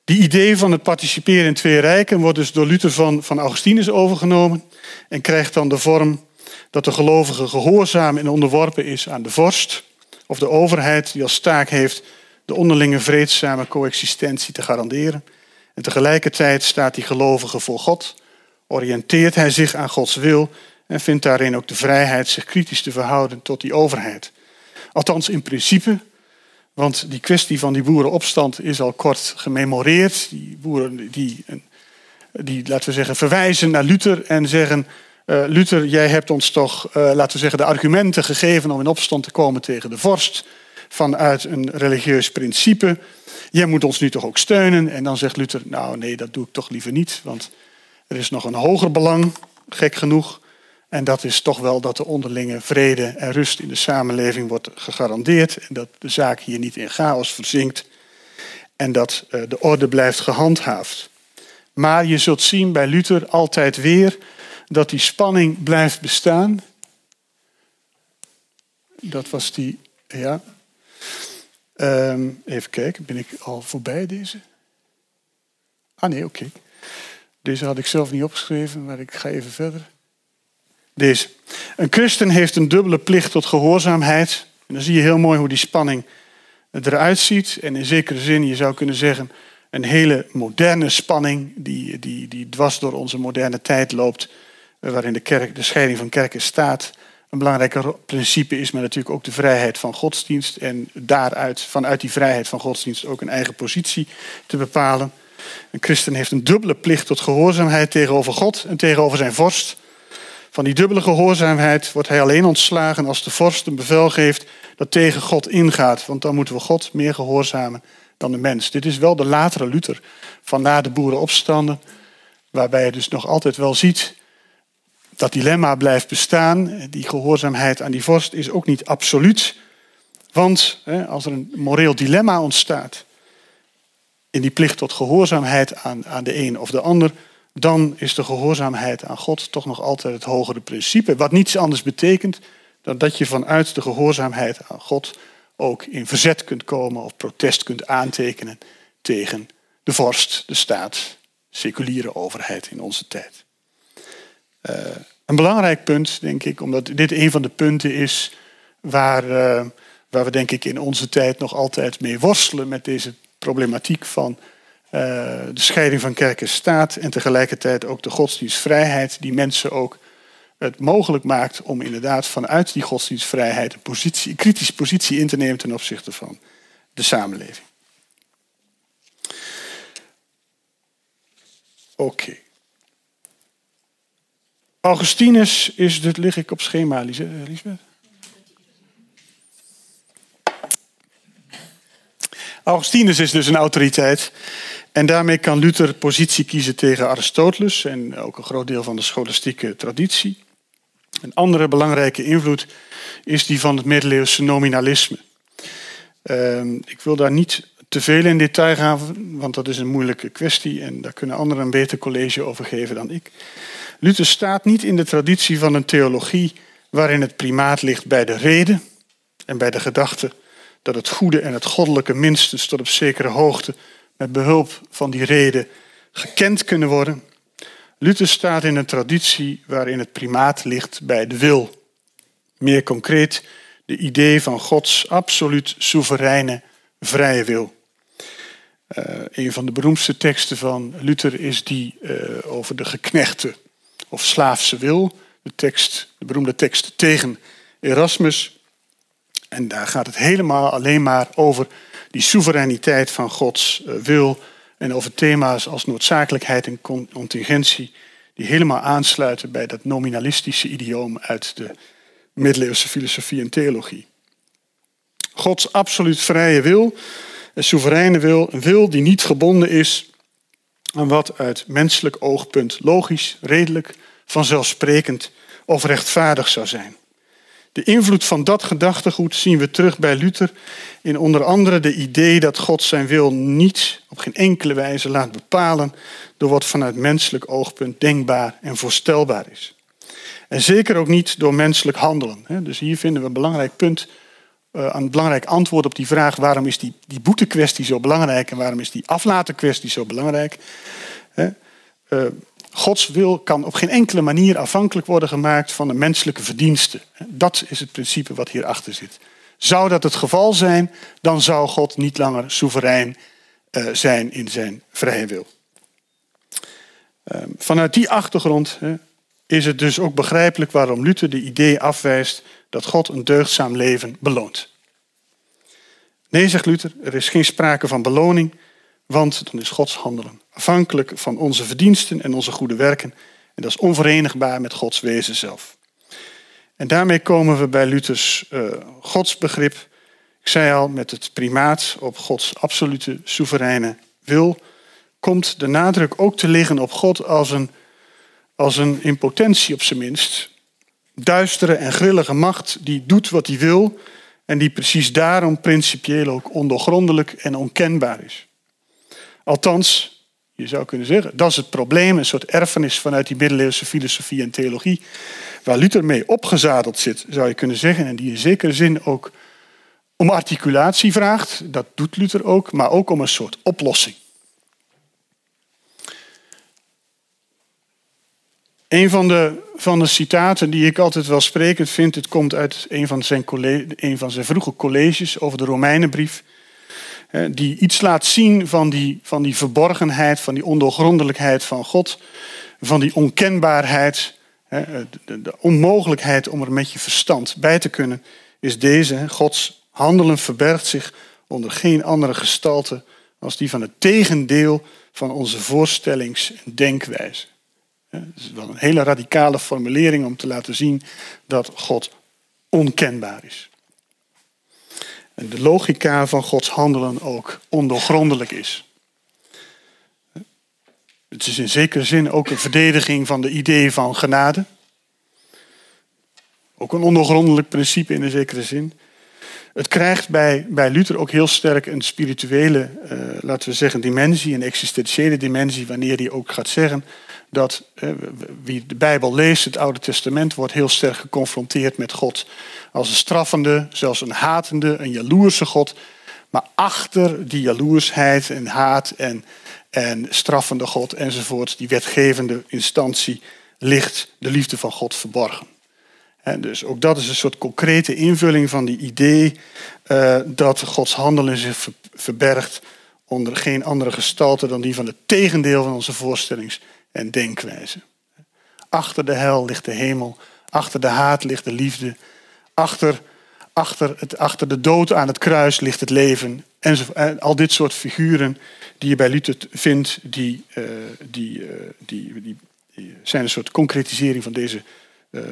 Die idee van het participeren in twee rijken wordt dus door Luther van, van Augustinus overgenomen en krijgt dan de vorm dat de gelovige gehoorzaam en onderworpen is aan de vorst of de overheid die als taak heeft de onderlinge vreedzame coexistentie te garanderen. En tegelijkertijd staat die gelovige voor God oriënteert hij zich aan Gods wil en vindt daarin ook de vrijheid zich kritisch te verhouden tot die overheid. Althans in principe, want die kwestie van die boerenopstand is al kort gememoreerd. Die boeren die, die laten we zeggen, verwijzen naar Luther en zeggen... Uh, Luther, jij hebt ons toch, uh, laten we zeggen, de argumenten gegeven om in opstand te komen tegen de vorst. vanuit een religieus principe. Jij moet ons nu toch ook steunen? En dan zegt Luther, nou nee, dat doe ik toch liever niet, want er is nog een hoger belang, gek genoeg. En dat is toch wel dat de onderlinge vrede en rust in de samenleving wordt gegarandeerd. En dat de zaak hier niet in chaos verzinkt. En dat eh, de orde blijft gehandhaafd. Maar je zult zien bij Luther altijd weer dat die spanning blijft bestaan. Dat was die, ja. Ehm, even kijken, ben ik al voorbij deze? Ah nee, oké. Deze had ik zelf niet opgeschreven, maar ik ga even verder. Deze. Een christen heeft een dubbele plicht tot gehoorzaamheid. En dan zie je heel mooi hoe die spanning eruit ziet. En in zekere zin, je zou kunnen zeggen, een hele moderne spanning die, die, die dwars door onze moderne tijd loopt, waarin de, kerk, de scheiding van kerk en staat een belangrijk principe is, maar natuurlijk ook de vrijheid van godsdienst en daaruit, vanuit die vrijheid van godsdienst ook een eigen positie te bepalen. Een christen heeft een dubbele plicht tot gehoorzaamheid tegenover God en tegenover zijn vorst. Van die dubbele gehoorzaamheid wordt hij alleen ontslagen als de vorst een bevel geeft dat tegen God ingaat. Want dan moeten we God meer gehoorzamen dan de mens. Dit is wel de latere Luther van na de boerenopstanden. Waarbij je dus nog altijd wel ziet dat dilemma blijft bestaan. Die gehoorzaamheid aan die vorst is ook niet absoluut. Want als er een moreel dilemma ontstaat in die plicht tot gehoorzaamheid aan, aan de een of de ander, dan is de gehoorzaamheid aan God toch nog altijd het hogere principe. Wat niets anders betekent dan dat je vanuit de gehoorzaamheid aan God ook in verzet kunt komen of protest kunt aantekenen tegen de vorst, de staat, seculiere overheid in onze tijd. Uh, een belangrijk punt, denk ik, omdat dit een van de punten is waar, uh, waar we denk ik in onze tijd nog altijd mee worstelen met deze problematiek van uh, de scheiding van kerk en staat en tegelijkertijd ook de godsdienstvrijheid die mensen ook het mogelijk maakt om inderdaad vanuit die godsdienstvrijheid een, positie, een kritische positie in te nemen ten opzichte van de samenleving. Oké. Augustinus is, dit lig ik op schema, Lisbeth. Augustinus is dus een autoriteit. En daarmee kan Luther positie kiezen tegen Aristoteles en ook een groot deel van de scholastieke traditie. Een andere belangrijke invloed is die van het middeleeuwse nominalisme. Ehm, ik wil daar niet te veel in detail gaan, want dat is een moeilijke kwestie en daar kunnen anderen een beter college over geven dan ik. Luther staat niet in de traditie van een theologie waarin het primaat ligt bij de reden en bij de gedachte dat het goede en het goddelijke minstens tot op zekere hoogte met behulp van die reden gekend kunnen worden. Luther staat in een traditie waarin het primaat ligt bij de wil. Meer concreet, de idee van Gods absoluut soevereine vrije wil. Uh, een van de beroemdste teksten van Luther is die uh, over de geknechte of slaafse wil. De, tekst, de beroemde tekst tegen Erasmus. En daar gaat het helemaal alleen maar over die soevereiniteit van Gods uh, wil en over thema's als noodzakelijkheid en contingentie, die helemaal aansluiten bij dat nominalistische idioom uit de middeleeuwse filosofie en theologie. Gods absoluut vrije wil, een soevereine wil, een wil die niet gebonden is aan wat uit menselijk oogpunt logisch, redelijk, vanzelfsprekend of rechtvaardig zou zijn. De invloed van dat gedachtegoed zien we terug bij Luther in onder andere de idee dat God zijn wil niet op geen enkele wijze laat bepalen door wat vanuit menselijk oogpunt denkbaar en voorstelbaar is. En zeker ook niet door menselijk handelen. Dus hier vinden we een belangrijk punt, eh, een belangrijk antwoord op die vraag waarom is die, die boetekwestie zo belangrijk en waarom is die aflatenkwestie zo belangrijk. Uh, Gods wil kan op geen enkele manier afhankelijk worden gemaakt van de menselijke verdiensten. Dat is het principe wat hierachter zit. Zou dat het geval zijn, dan zou God niet langer soeverein uh, zijn in zijn vrije wil. Uh, vanuit die achtergrond hè, is het dus ook begrijpelijk waarom Luther de idee afwijst dat God een deugdzaam leven beloont. Nee, zegt Luther, er is geen sprake van beloning, want dan is Gods handelen afhankelijk van onze verdiensten en onze goede werken. En dat is onverenigbaar met Gods wezen zelf. En daarmee komen we bij Luthers uh, godsbegrip. Ik Ik zei al, met het primaat op Gods absolute soevereine wil, komt de nadruk ook te liggen op God als een, als een impotentie op zijn minst. Duistere en grillige macht die doet wat hij wil en die precies daarom principieel ook ondoorgrondelijk en onkenbaar is. Althans, je zou kunnen zeggen, dat is het probleem, een soort erfenis vanuit die middeleeuwse filosofie en theologie, waar Luther mee opgezadeld zit, zou je kunnen zeggen, en die in zekere zin ook om articulatie vraagt, dat doet Luther ook, maar ook om een soort oplossing. Een van de, van de citaten die ik altijd wel sprekend vind, het komt uit een van zijn, van zijn vroege colleges over de Romeinenbrief, die iets laat zien van die, van die verborgenheid, van die ondoorgrondelijkheid van God, van die onkenbaarheid, de, onmogelijkheid om er met je verstand bij te kunnen, is deze. Gods handelen verbergt zich onder geen andere gestalte als die van het tegendeel van onze voorstellings- en denkwijze. Het is wel een hele radicale formulering om te laten zien dat God onkenbaar is. En de logica van Gods handelen ook ondoorgrondelijk is. Het is in zekere zin ook een verdediging van de idee van genade. Ook een ondoorgrondelijk principe in een zekere zin. Het krijgt bij, bij Luther ook heel sterk een spirituele, uh, laten we zeggen, dimensie, een existentiële dimensie, wanneer hij ook gaat zeggen dat wie de Bijbel leest, het Oude Testament, wordt heel sterk geconfronteerd met God als een straffende, zelfs een hatende, een jaloerse God. Maar achter die jaloersheid en haat en, en straffende God enzovoort, die wetgevende instantie, ligt de liefde van God verborgen. En dus ook dat is een soort concrete invulling van die idee uh, dat Gods handelen zich verbergt onder geen andere gestalte dan die van het tegendeel van onze voorstellings- en denkwijze. Achter de hel ligt de hemel, achter de haat ligt de liefde, achter, achter, het, achter de dood aan het kruis ligt het leven. En al dit soort figuren die je bij Luther vindt, die, die, uh, die, die, die, zijn een soort concretisering van, deze,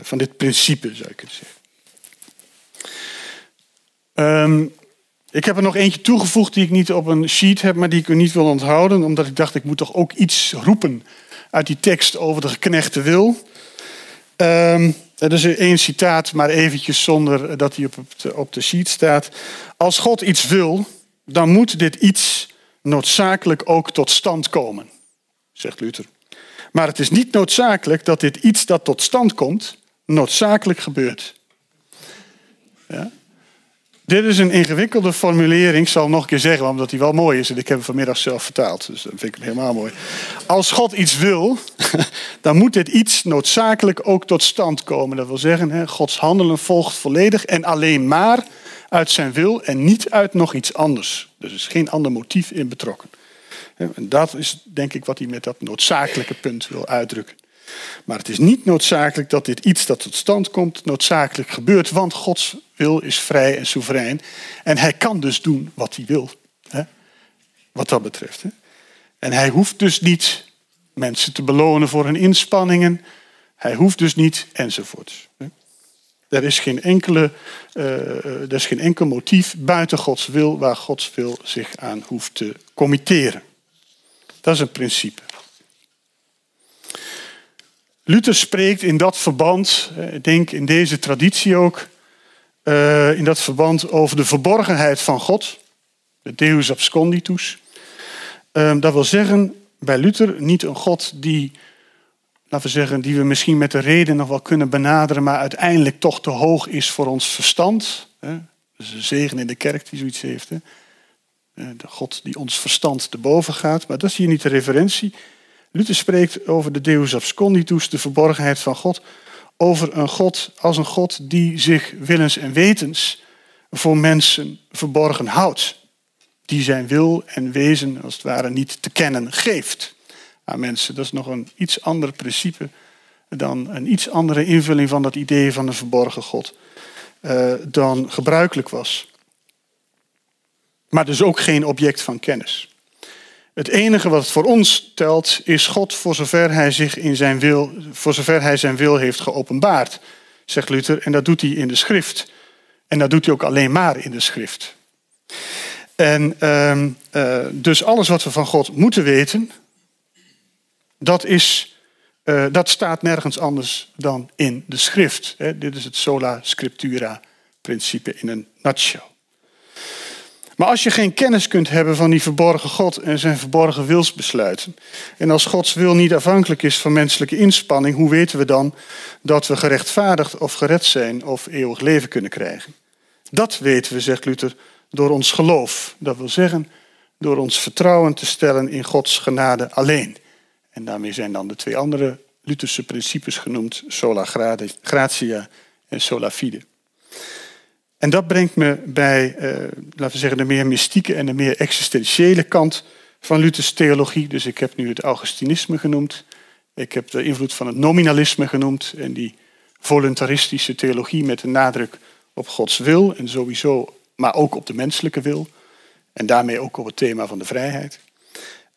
van dit principe, zou ik het zeggen. Um, ik heb er nog eentje toegevoegd die ik niet op een sheet heb, maar die ik u niet wil onthouden, omdat ik dacht ik moet toch ook iets roepen uit die tekst over de geknechte wil. Um, er is één citaat, maar eventjes zonder dat hij op de, op de sheet staat. Als God iets wil, dan moet dit iets noodzakelijk ook tot stand komen, zegt Luther. Maar het is niet noodzakelijk dat dit iets dat tot stand komt, noodzakelijk gebeurt. Ja? Dit is een ingewikkelde formulering. Ik zal nog een keer zeggen, omdat die wel mooi is. En ik heb hem vanmiddag zelf vertaald. Dus dat vind ik hem helemaal mooi. Als God iets wil, dan moet dit iets noodzakelijk ook tot stand komen. Dat wil zeggen, Gods handelen volgt volledig en alleen maar uit zijn wil en niet uit nog iets anders. Dus er is geen ander motief in betrokken. En dat is denk ik wat hij met dat noodzakelijke punt wil uitdrukken. Maar het is niet noodzakelijk dat dit iets dat tot stand komt, noodzakelijk gebeurt, want Gods wil is vrij en soeverein. En hij kan dus doen wat hij wil, hè? wat dat betreft. Hè? En hij hoeft dus niet mensen te belonen voor hun inspanningen. Hij hoeft dus niet, enzovoorts. Er is geen, enkele, uh, er is geen enkel motief buiten Gods wil waar Gods wil zich aan hoeft te committeren. Dat is een principe. Luther spreekt in dat verband, eh, denk in deze traditie ook, uh, in dat verband over de verborgenheid van God, de Deus absconditus. Uh, dat wil zeggen, bij Luther niet een God die, laten we zeggen, die we misschien met de reden nog wel kunnen benaderen, maar uiteindelijk toch te hoog is voor ons verstand. Hè? Dat is een zegen in de kerk die zoiets heeft. Hè? De God die ons verstand te boven gaat, maar dat is hier niet de referentie. Luther spreekt over de Deus absconditus, de verborgenheid van God, over een God als een God die zich willens en wetens voor mensen verborgen houdt. Die zijn wil en wezen als het ware niet te kennen geeft aan mensen. Dat is nog een iets ander principe dan een iets andere invulling van dat idee van een verborgen God uh, dan gebruikelijk was. Maar dus ook geen object van kennis. Het enige wat voor ons telt is God voor zover hij zich in zijn wil, voor zover hij zijn wil heeft geopenbaard, zegt Luther. En dat doet hij in de schrift. En dat doet hij ook alleen maar in de schrift. En ehm, eh, dus alles wat we van God moeten weten, dat, is, eh, dat staat nergens anders dan in de schrift. Dit is het sola scriptura principe in een nutshell. Maar als je geen kennis kunt hebben van die verborgen God en zijn verborgen wilsbesluiten, en als Gods wil niet afhankelijk is van menselijke inspanning, hoe weten we dan dat we gerechtvaardigd of gered zijn of eeuwig leven kunnen krijgen? Dat weten we, zegt Luther, door ons geloof. Dat wil zeggen, door ons vertrouwen te stellen in Gods genade alleen. En daarmee zijn dan de twee andere Lutherse principes genoemd, sola gratia en sola fide. En dat brengt me bij, eh, laten we zeggen, de meer mystieke en de meer existentiële kant van Luthers theologie. Dus ik heb nu het Augustinisme genoemd. Ik heb de invloed van het nominalisme genoemd. En die voluntaristische theologie met de nadruk op Gods wil. En sowieso, maar ook op de menselijke wil. En daarmee ook op het thema van de vrijheid.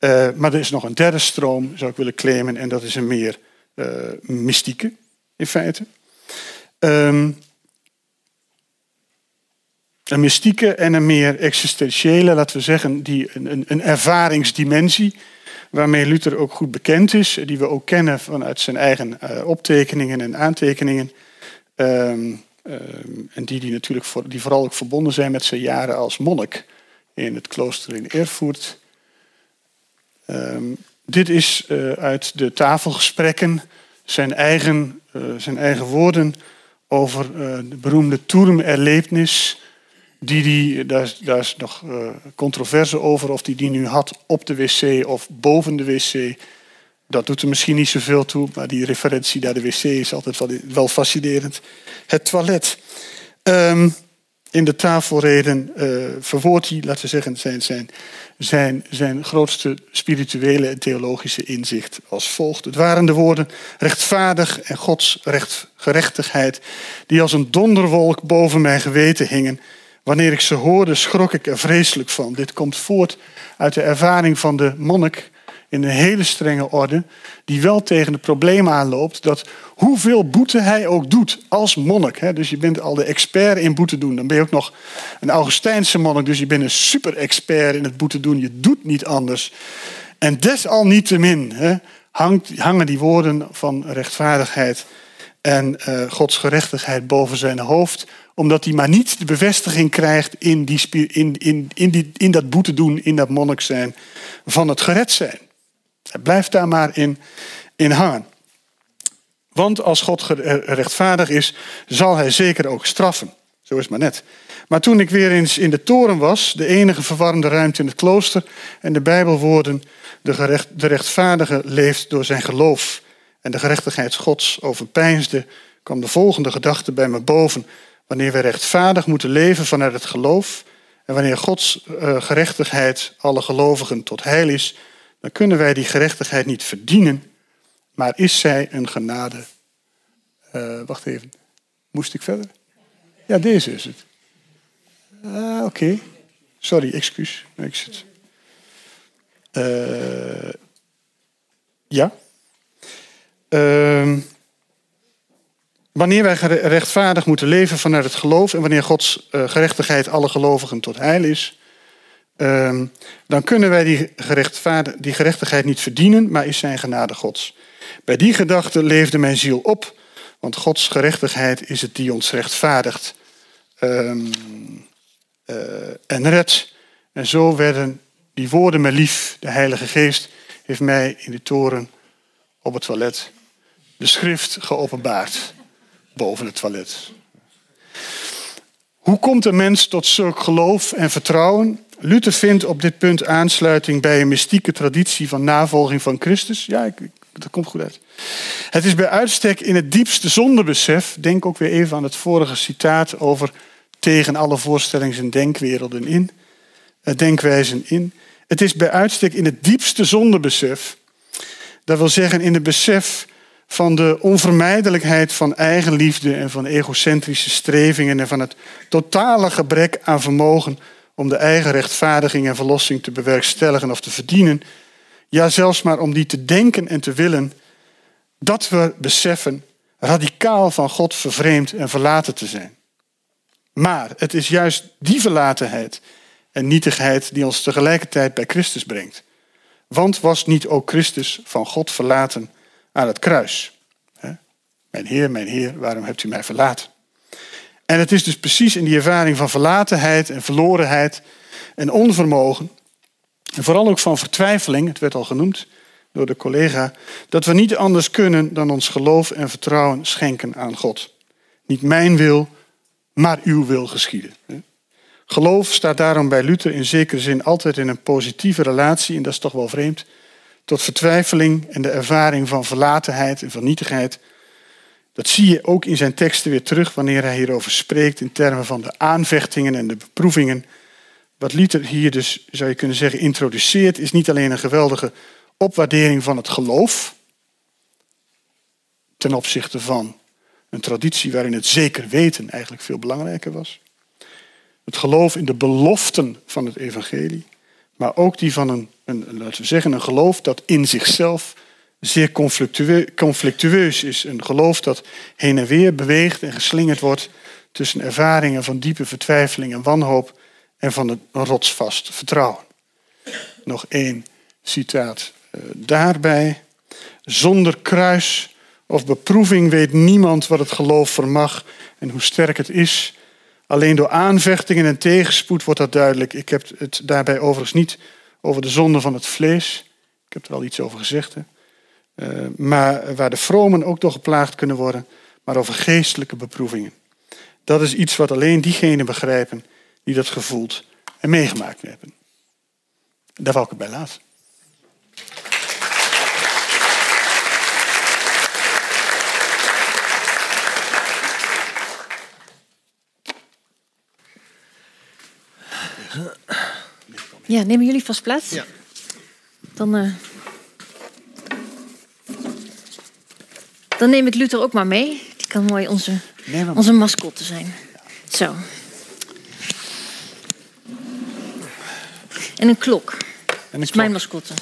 Uh, maar er is nog een derde stroom, zou ik willen claimen. En dat is een meer uh, mystieke, in feite. Um, een mystieke en een meer existentiële, laten we zeggen, die, een, een ervaringsdimensie, waarmee Luther ook goed bekend is, die we ook kennen vanuit zijn eigen uh, optekeningen en aantekeningen. Um, um, en die, die natuurlijk voor, die vooral ook verbonden zijn met zijn jaren als monnik in het klooster in Erfurt. Um, dit is uh, uit de tafelgesprekken zijn eigen, uh, zijn eigen woorden over de beroemde Turmerlebnis die die, daar, is, daar is nog uh, controverse over of die die nu had op de wc of boven de wc. Dat doet er misschien niet zoveel toe, maar die referentie naar de wc is altijd wel, fascinerend. Het toilet. Um, in de tafelreden uh, verwoordt hij, laten we zeggen, zijn, zijn, zijn, zijn grootste spirituele en theologische inzicht als volgt. Het waren de woorden rechtvaardig en Gods recht, gerechtigheid, die als een donderwolk boven mijn geweten hingen Wanneer ik ze hoorde, schrok ik er vreselijk van. Dit komt voort uit de ervaring van de monnik in een hele strenge orde, die wel tegen het probleem aanloopt dat hoeveel boete hij ook doet als monnik. Hè, dus je bent al de expert in boete doen. Dan ben je ook nog een Augustijnse monnik, dus je bent een super-expert in het boete doen. Je doet niet anders. En desalniettemin hangen die woorden van rechtvaardigheid en uh, Gods gerechtigheid boven zijn hoofd omdat hij maar niet de bevestiging krijgt in, die, in, in, in, die, in dat boete doen, in dat monnik zijn, van het gered zijn. Hij blijft daar maar in, in hangen. Want als God rechtvaardig is, zal hij zeker ook straffen. Zo is maar net. Maar toen ik weer eens in de toren was, de enige verwarmde ruimte in het klooster, en de Bijbelwoorden, de, gerecht, de rechtvaardige leeft door zijn geloof en de gerechtigheid Gods overpeinsde, kwam de volgende gedachte bij me boven. Wanneer we rechtvaardig moeten leven vanuit het geloof en wanneer Gods uh, gerechtigheid alle gelovigen tot heil is, dan kunnen wij die gerechtigheid niet verdienen, maar is zij een genade. Uh, wacht even, moest ik verder? Ja, deze is het. Ah, oké. Sorry, excuus. Ik zit. Uh, ja. Uh, Wanneer wij rechtvaardig moeten leven vanuit het geloof en wanneer Gods uh, gerechtigheid alle gelovigen tot heil is, uh, dan kunnen wij die, die gerechtigheid niet verdienen, maar is zijn genade Gods. Bij die gedachte leefde mijn ziel op, want Gods gerechtigheid is het die ons rechtvaardigt um, uh, en redt. En zo werden die woorden mij lief. De Heilige Geest heeft mij in de toren op het toilet de schrift geopenbaard boven het toilet. Hoe komt een mens tot zulk geloof en vertrouwen? Luther vindt op dit punt aansluiting bij een mystieke traditie van navolging van Christus. Ja, ik, dat komt goed uit. Het is bij uitstek in het diepste zondebesef. Denk ook weer even aan het vorige citaat over tegen alle voorstellings- en denkwerelden in. Eh, denkwijzen in. Het is bij uitstek in het diepste zondebesef. Dat wil zeggen in het besef van de onvermijdelijkheid van eigenliefde en van egocentrische strevingen en van het totale gebrek aan vermogen om de eigen rechtvaardiging en verlossing te bewerkstelligen of te verdienen, ja zelfs maar om die te denken en te willen, dat we beseffen radicaal van God vervreemd en verlaten te zijn. Maar het is juist die verlatenheid en nietigheid die ons tegelijkertijd bij Christus brengt. Want was niet ook Christus van God verlaten aan het kruis? Mijn Heer, mijn Heer, waarom hebt u mij verlaten? En het is dus precies in die ervaring van verlatenheid en verlorenheid en onvermogen, en vooral ook van vertwijfeling, het werd al genoemd door de collega, dat we niet anders kunnen dan ons geloof en vertrouwen schenken aan God. Niet mijn wil, maar uw wil geschieden. Geloof staat daarom bij Luther in zekere zin altijd in een positieve relatie, en dat is toch wel vreemd, tot vertwijfeling en de ervaring van verlatenheid en van nietigheid. Dat zie je ook in zijn teksten weer terug wanneer hij hierover spreekt in termen van de aanvechtingen en de beproevingen. Wat Luther hier dus, zou je kunnen zeggen, introduceert, is niet alleen een geweldige opwaardering van het geloof ten opzichte van een traditie waarin het zeker weten eigenlijk veel belangrijker was. Het geloof in de beloften van het evangelie, maar ook die van een, een laten we zeggen, een geloof dat in zichzelf zeer conflictueus is. Een geloof dat heen en weer beweegt en geslingerd wordt tussen ervaringen van diepe vertwijfeling en wanhoop en van een rotsvast vertrouwen. Nog één citaat eh, daarbij. Zonder kruis of beproeving weet niemand wat het geloof vermag en hoe sterk het is. Alleen door aanvechtingen en tegenspoed wordt dat duidelijk. Ik heb het daarbij overigens niet over de zonde van het vlees. Ik heb er al iets over gezegd. Uh, maar waar de vromen ook door geplaagd kunnen worden, maar over geestelijke beproevingen. Dat is iets wat alleen diegenen begrijpen die dat gevoeld en meegemaakt hebben. Daar wou ik het bij laten. Ja, nemen jullie vast plaats? Ja. Dan, uh, dan neem ik Luther ook maar mee. Die kan mooi onze, onze mascotte zijn. Zo. En een klok. En een dat is mijn mascotte.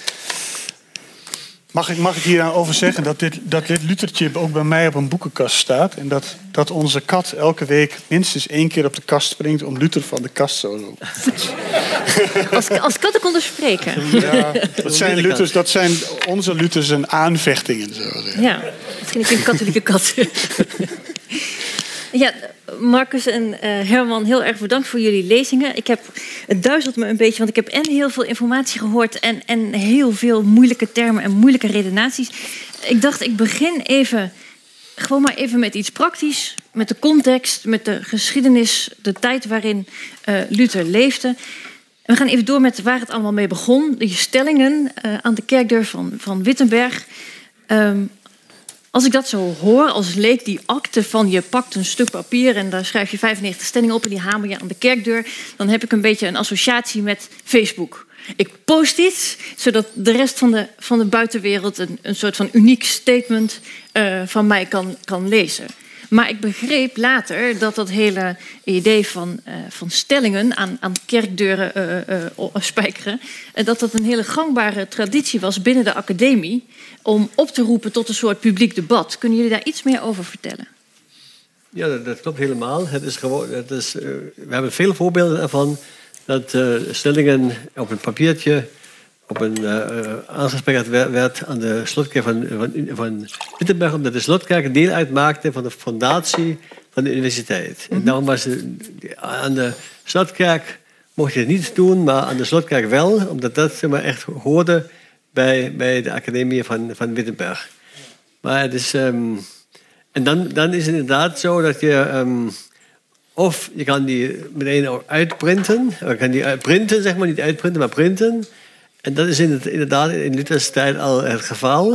Mag ik, mag ik hier aan over zeggen dat dit, dat dit Luthertje ook bij mij op een boekenkast staat. En dat, dat onze kat elke week minstens één keer op de kast springt om Luther van de kast zo. Als, als katten konden spreken. Ja, dat zijn, Luthers, dat zijn onze Luthers en aanvechtingen. Zo ja, misschien een katholieke kat. Ja, Marcus en uh, Herman, heel erg bedankt voor jullie lezingen. Ik heb, het duizelt me een beetje, want ik heb en heel veel informatie gehoord... en, en heel veel moeilijke termen en moeilijke redenaties. Ik dacht, ik begin even, gewoon maar even met iets praktisch... met de context, met de geschiedenis, de tijd waarin uh, Luther leefde... We gaan even door met waar het allemaal mee begon. De stellingen uh, aan de kerkdeur van, van Wittenberg. Um, als ik dat zo hoor als leek, die akte van je pakt een stuk papier en daar schrijf je 95 stellingen op en die hamer je aan de kerkdeur, dan heb ik een beetje een associatie met Facebook. Ik post iets, zodat de rest van de, van de buitenwereld een, een soort van uniek statement uh, van mij kan, kan lezen. Maar ik begreep later dat dat hele idee van, uh, van stellingen aan, aan kerkdeuren uh, spijkeren, dat dat een hele gangbare traditie was binnen de academie om op te roepen tot een soort publiek debat. Kunnen jullie daar iets meer over vertellen? Ja, dat, dat klopt helemaal. Het is gewoon, het is, we hebben veel voorbeelden ervan dat stellingen op een papiertje op een uh, werd aan de slotkerk van, van, van Wittenberg, omdat de slotkerk deel uitmaakte van de fondatie van de universiteit. En mhm. daarom was het, aan de slotkerk mocht je het niet doen, maar aan de slotkerk wel, omdat dat zeg maar, echt hoorde bij, bij de academie van, van Wittenberg. Maar het is... Um, en dan, dan is het inderdaad zo dat je... Um, of je kan die meteen uitprinten. Je kan die printen, zeg maar, niet uitprinten, maar printen. En dat is inderdaad in Luthers tijd al het geval.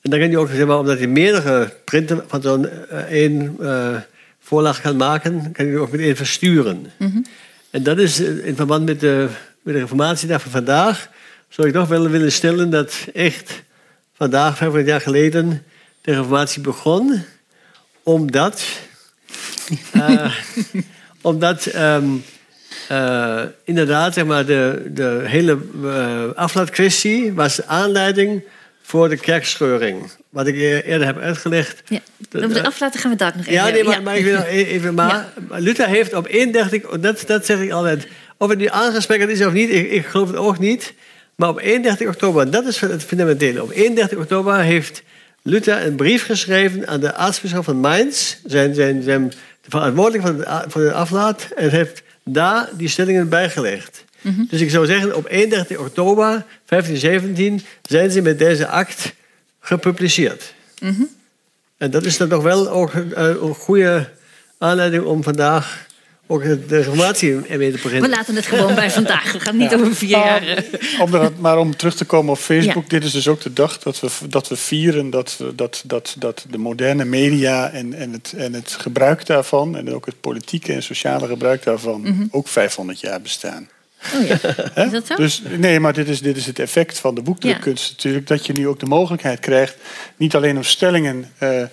En dan kan je ook, zeg maar, omdat je meerdere printen van zo'n uh, één uh, voorlag kan maken, kan je ook meteen versturen. Mm -hmm. En dat is in verband met de, met de reformatiedag van vandaag, zou ik toch wel willen stellen dat echt vandaag, 500 jaar geleden, de reformatie begon, omdat, uh, omdat um, uh, inderdaad, zeg maar, de, de hele uh, aflaatkwestie was aanleiding voor de kerkscheuring. Wat ik eerder heb uitgelegd. Ja, op de aflaten gaan we daar nog even Ja, nee, maar, maar ik wil e-, even... Maar ja. Luther heeft op 31... Dat, dat zeg ik altijd. of het nu aangesproken is of niet, ik, ik geloof het ook niet. Maar op 31 oktober, dat is het fundamentele. Op 31 oktober heeft Luther een brief geschreven aan de aartsbisschop van Mainz, zijn, zijn, zijn verantwoordelijk voor de, voor de aflaat, en heeft daar die stellingen bijgelegd. Dus ik zou zeggen, op 31 oktober 1517 zijn ze met deze act gepubliceerd. En dat is dan toch wel ook een, een goede aanleiding om vandaag ook de reformatie ermee te beginnen. We laten het gewoon bij vandaag. We gaan niet Ja. over vier jaar. eh. Om er, maar om terug te komen op Facebook, Ja. dit is dus ook de dag dat we, dat we vieren dat, dat, dat, dat de moderne media en, en, het, en het gebruik daarvan, en ook het politieke en sociale gebruik daarvan, Mhm. ook 500 jaar bestaan. Oh ja. Is dat zo? Dus, nee, maar dit is, dit is het effect van de boekdrukkunst natuurlijk. Dat je nu ook de mogelijkheid krijgt... niet alleen om stellingen eh, eh,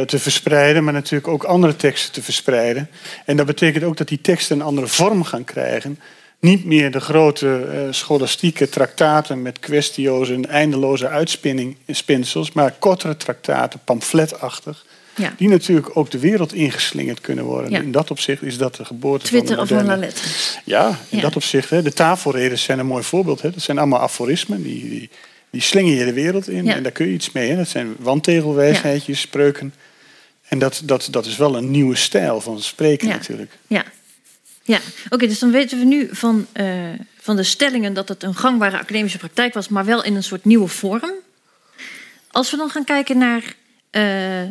te verspreiden... maar natuurlijk ook andere teksten te verspreiden. En dat betekent ook dat die teksten een andere vorm gaan krijgen. Niet meer de grote eh, scholastieke traktaten... met kwestio's en eindeloze uitspinning spinsels... maar kortere traktaten, pamfletachtig... Ja. die natuurlijk ook de wereld ingeslingerd kunnen worden. Ja. In dat opzicht is dat de geboorte Twitter van of de moderne... La Lettre. Ja, in Ja. dat opzicht. Hè, de tafelredenen zijn een mooi voorbeeld. Hè. Dat zijn allemaal aforismen. Die, die, die slingen je de wereld in. En daar kun je iets mee. Hè. Dat zijn wandtegelwijsheidjes, spreuken. En dat, dat, dat is wel een nieuwe stijl van spreken natuurlijk. Ja, ja. oké, dus dan weten we nu van, eh, van de stellingen dat het een gangbare academische praktijk was, maar wel in een soort nieuwe vorm. Als we dan gaan kijken naar eh,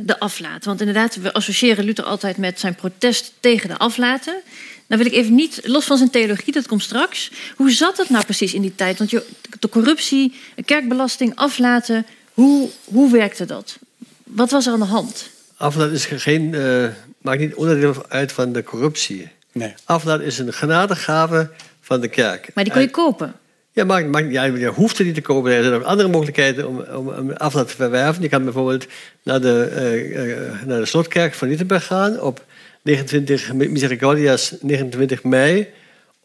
de aflaat, want inderdaad, we associëren Luther altijd met zijn protest tegen de aflaten. Dan wil ik even niet, los van zijn theologie, dat komt straks. Hoe zat het nou precies in die tijd? Want je, de corruptie, kerkbelasting, aflaten, hoe, hoe werkte dat? Wat was er aan de hand? Aflaat is geen, eh, maakt niet onderdeel uit van de corruptie. Nee. Aflaat is een genadegave van de kerk. Maar die kon je kopen. Ja, maar, maar ja, je hoeft het niet te kopen. Er zijn ook andere mogelijkheden om, om, om aflaat te verwerven. Je kan bijvoorbeeld naar de, eh, eh, naar de slotkerk van Wittenberg gaan op 29 Misericordias 29 mei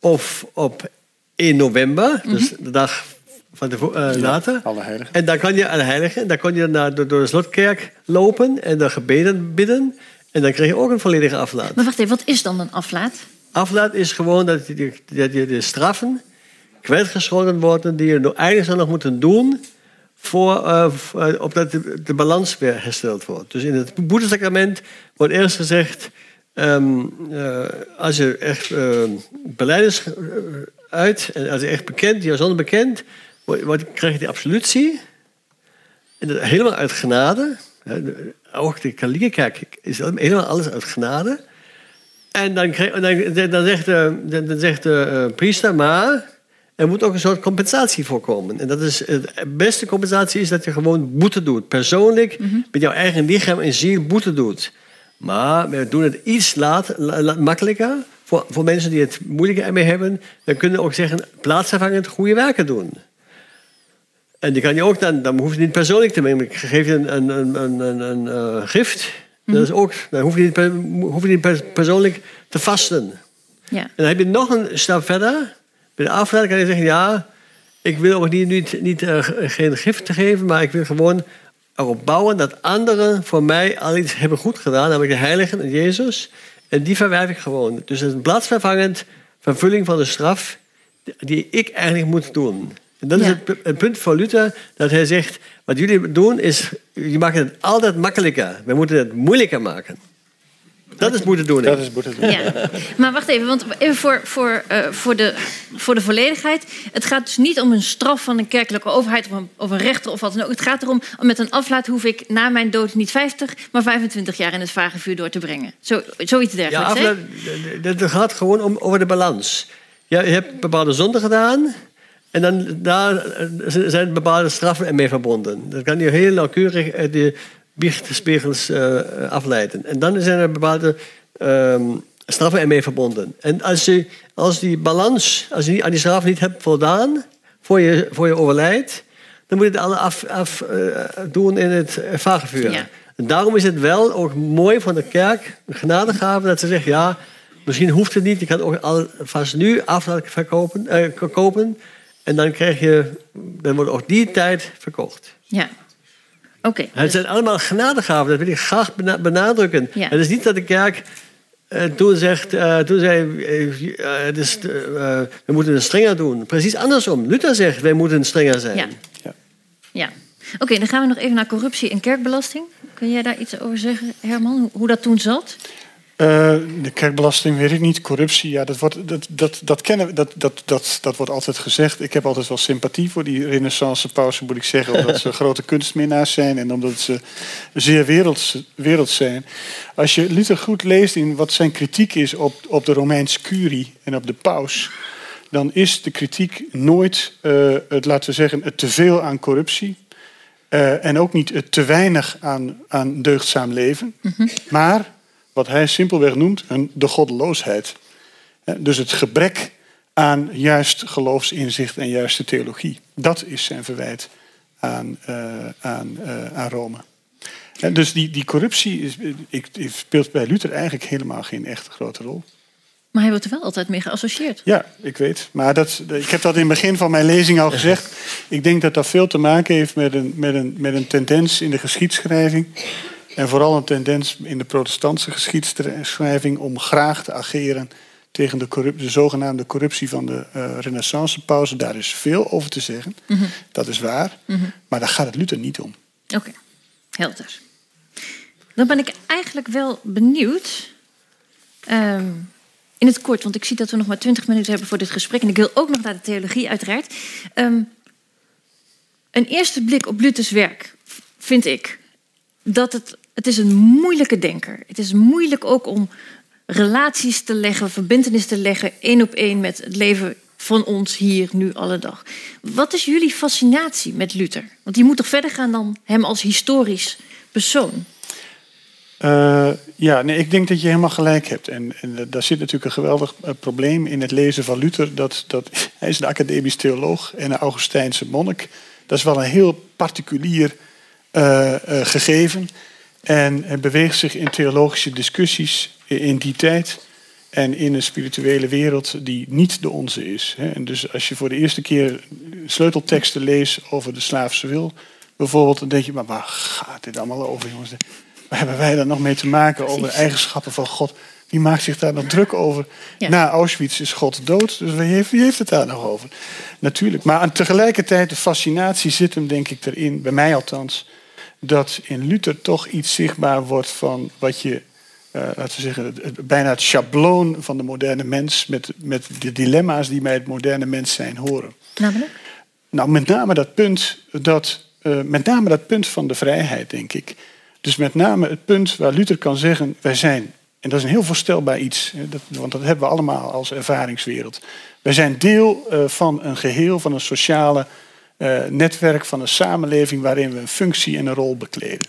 of op 1 november, dus de dag van de, eh, later. Alle heiligen. En dan kan je aan de heiligen, dan kon je naar, door, door de slotkerk lopen en dan gebeden bidden. En dan krijg je ook een volledige aflaat. Maar wacht even, wat is dan een aflaat? Aflaat is gewoon dat je, dat je de straffen kwijtgescholden worden die je eigenlijk zou nog moeten doen voor, voor- opdat de, balans weer hersteld wordt. Dus in het boetesacrament wordt eerst gezegd, ehm, eh, als je echt uh, eh, uit en als je echt bekend, je zonde bekend, krijg je de absolutie. En dat helemaal uit genade. Ook de katholieke kerk is helemaal alles uit genade. En dan, dan, dan zegt de, dan zegt de priester, maar er moet ook een soort compensatie voorkomen. En dat is de beste compensatie is dat je gewoon boete doet. Persoonlijk, met jouw eigen lichaam en ziel boete doet. Maar we doen het iets laat, la- la- makkelijker voor, voor mensen die het moeilijker ermee hebben. Dan kunnen we ook zeggen, plaatsvervangend goede werken doen. En die kan je ook dan, dan hoef je niet persoonlijk te nemen. Ik geef je een, een, een, een, een, eh, gift. Dat is ook, dan hoef je niet, hoef je niet per- persoonlijk te vasten. Ja. En dan heb je nog een stap verder. Bij de afleiding kan je zeggen, ja, ik wil ook niet, niet, niet eh, geen gift te geven, maar ik wil gewoon erop bouwen dat anderen voor mij al iets hebben goed gedaan, namelijk de heiligen en Jezus. En die verwerf ik gewoon. Dus het is een plaatsvervangend vervulling van de straf die ik eigenlijk moet doen. En dat is het, het punt voor Luther, dat hij zegt, wat jullie doen is, je maakt het altijd makkelijker. We moeten het moeilijker maken. Dat is moeten doen. Dat is. Ja. Maar wacht even, want even voor, voor, eh, voor, de, voor de volledigheid. Het gaat dus niet om een straf van een kerkelijke overheid of een, of een rechter of wat dan ook. Het gaat erom, met een aflaat hoef ik na mijn dood niet 50, maar 25 jaar in het vage vuur door te brengen. Zo, zoiets Ja, dergelijks. hè? afle- dat gaat gewoon om, over de balans. Ja, je hebt bepaalde zonden gedaan. En dan daar eh, zijn bepaalde straffen ermee verbonden. Dat kan je heel nauwkeurig de biechtspiegels eh, afleiden. En dan zijn er bepaalde ehm, straffen ermee verbonden. En als je als die balans, als je aan die straf niet hebt voldaan voor je, voor je overlijdt, dan moet je het alle af, af eh, doen in het vagevuur. Ja. En daarom is het wel ook mooi van de kerk, een genadegave, dat ze zegt, ja, misschien hoeft het niet, je kan ook alvast nu verkopen, eh, kopen. En dan krijg je, dan wordt ook die tijd verkocht. Ja. Oké. Het zijn allemaal genadegaven, dat wil ik graag bena- benadrukken. Ja. Het is niet dat de kerk En toen, zegt, uh, toen zei uh, is, we moeten het strenger doen. Precies andersom. Luther zegt, wij moeten strenger zijn. Ja. ja. ja. Oké, dan gaan we nog even naar corruptie en kerkbelasting. Kun jij daar iets over zeggen, Herman? Hoe dat toen zat? Uh, de kerkbelasting weet ik niet. Corruptie, ja, dat wordt, dat, dat, dat, kennen, dat, dat, dat, dat wordt altijd gezegd. Ik heb altijd wel sympathie voor die renaissance pauze, moet ik zeggen. Omdat ze grote kunstminnaars zijn en omdat ze zeer werelds, werelds zijn. Als je Luther goed leest in wat zijn kritiek is op, op de Romeinse curie en op de paus... dan is de kritiek nooit, uh, het, laten we zeggen, het teveel aan corruptie... Uh, en ook niet het te weinig aan, aan deugdzaam leven. Mm -hmm. Maar wat hij simpelweg noemt een, de goddeloosheid. Dus het gebrek aan juist geloofsinzicht en juiste theologie. Dat is zijn verwijt aan, uh, aan, uh, aan Rome. En dus die, die corruptie is, ik, speelt bij Luther eigenlijk helemaal geen echt grote rol. Maar hij wordt er wel altijd mee geassocieerd. Ja, ik weet. Maar dat, ik heb dat in het begin van mijn lezing al gezegd. Ik denk dat dat veel te maken heeft met een, met een, met een tendens in de geschiedschrijving. En vooral een tendens in de protestantse geschiedschrijving om graag te ageren tegen de, de zogenaamde corruptie van de uh, renaissance-pauze. Daar is veel over te zeggen. Mm Dat is waar. Mm -hmm. Maar daar gaat het Luther niet om. Oké, okay. helder. Dan ben ik eigenlijk wel benieuwd. Um, in het kort, want ik zie dat we nog maar twintig minuten hebben voor dit gesprek. En ik wil ook nog naar de theologie, uiteraard. Um, een eerste blik op Luthers werk, vind ik, dat het het is een moeilijke denker. Het is moeilijk ook om relaties te leggen, verbindenis te leggen, één op één met het leven van ons hier, nu, alle dag. Wat is jullie fascinatie met Luther? Want die moet toch verder gaan dan hem als historisch persoon? Uh, ja, nee, ik denk dat je helemaal gelijk hebt. En, en daar zit natuurlijk een geweldig uh, probleem in het lezen van Luther. Dat, dat, hij is een academisch theoloog en een Augustijnse monnik. Dat is wel een heel particulier gegeven. En beweegt zich in theologische discussies in die tijd en in een spirituele wereld die niet de onze is. En dus als je voor de eerste keer sleutelteksten leest over de slaafse wil, bijvoorbeeld, dan denk je, maar waar gaat dit allemaal over, jongens? Waar hebben wij daar nog mee te maken over de eigenschappen van God? Wie maakt zich daar nog druk over? Na Auschwitz is God dood, dus wie heeft, wie heeft het daar nog over? Natuurlijk. Maar tegelijkertijd, de fascinatie zit hem denk ik erin, bij mij althans, dat in Luther toch iets zichtbaar wordt van wat je, uh, laten we zeggen, het, bijna het schabloon van de moderne mens met, met de dilemma's die bij het moderne mens zijn horen. Namelijk? Nou, met name dat punt, dat, uh, met name dat punt van de vrijheid, denk ik. Dus met name het punt waar Luther kan zeggen, wij zijn, en dat is een heel voorstelbaar iets, dat, want dat hebben we allemaal als ervaringswereld. Wij zijn deel uh, van een geheel, van een sociale uh, netwerk van een samenleving waarin we een functie en een rol bekleden.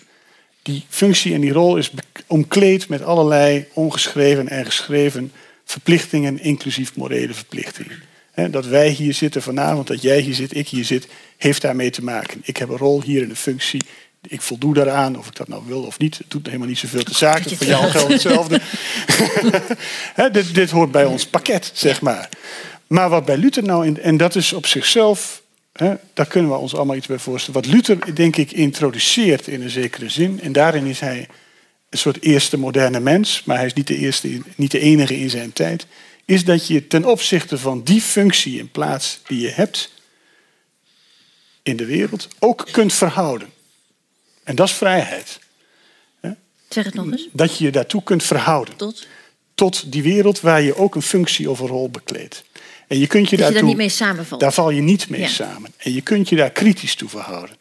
Die functie en die rol is omkleed met allerlei ongeschreven en geschreven verplichtingen, inclusief morele verplichtingen. dat wij hier zitten vanavond, dat jij hier zit, ik hier zit, heeft daarmee te maken. Ik heb een rol hier in een functie. Ik voldoe daaraan, of ik dat nou wil of niet. Het doet helemaal niet zoveel te zaken. Voor jou geldt hetzelfde. dit, dit hoort bij ons pakket, zeg maar. Maar wat bij Luther nou, in, en dat is op zichzelf daar kunnen we ons allemaal iets bij voorstellen. Wat Luther, denk ik, introduceert in een zekere zin. En daarin is hij een soort eerste moderne mens. Maar hij is niet de, eerste, niet de enige in zijn tijd. Is dat je ten opzichte van die functie en plaats die je hebt in de wereld ook kunt verhouden. En dat is vrijheid. Zeg het nog eens. Dat je je daartoe kunt verhouden. Tot? Tot die wereld waar je ook een functie of een rol bekleedt. En je kunt je dat daartoe, je daar niet mee samenvalt. Daar val je niet mee samen. En je kunt je daar kritisch toe verhouden.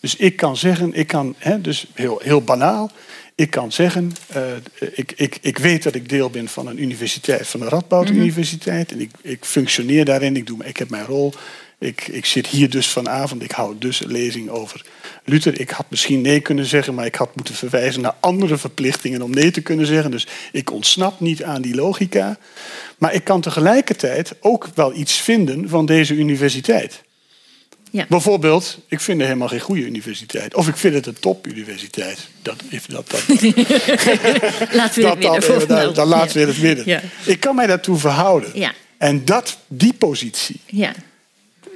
Dus ik kan zeggen, ik kan, hè, dus heel, heel banaal, ik kan zeggen, uh, ik, ik, ik weet dat ik deel ben van een universiteit, van de Radboud mhm. Universiteit. En ik, ik functioneer daarin, ik, doe, ik heb mijn rol. Ik, ik zit hier dus vanavond, ik hou dus een lezing over Luther. Ik had misschien nee kunnen zeggen, maar ik had moeten verwijzen naar andere verplichtingen om nee te kunnen zeggen. Dus ik ontsnap niet aan die logica. Maar ik kan tegelijkertijd ook wel iets vinden van deze universiteit. Ja. Bijvoorbeeld, ik vind het helemaal geen goede universiteit. Of ik vind het een topuniversiteit. Dat, dat, dat, laten we het midden. Dan, dan laten we het midden. Ja. Ik kan mij daartoe verhouden. Ja. En dat, die positie, ja.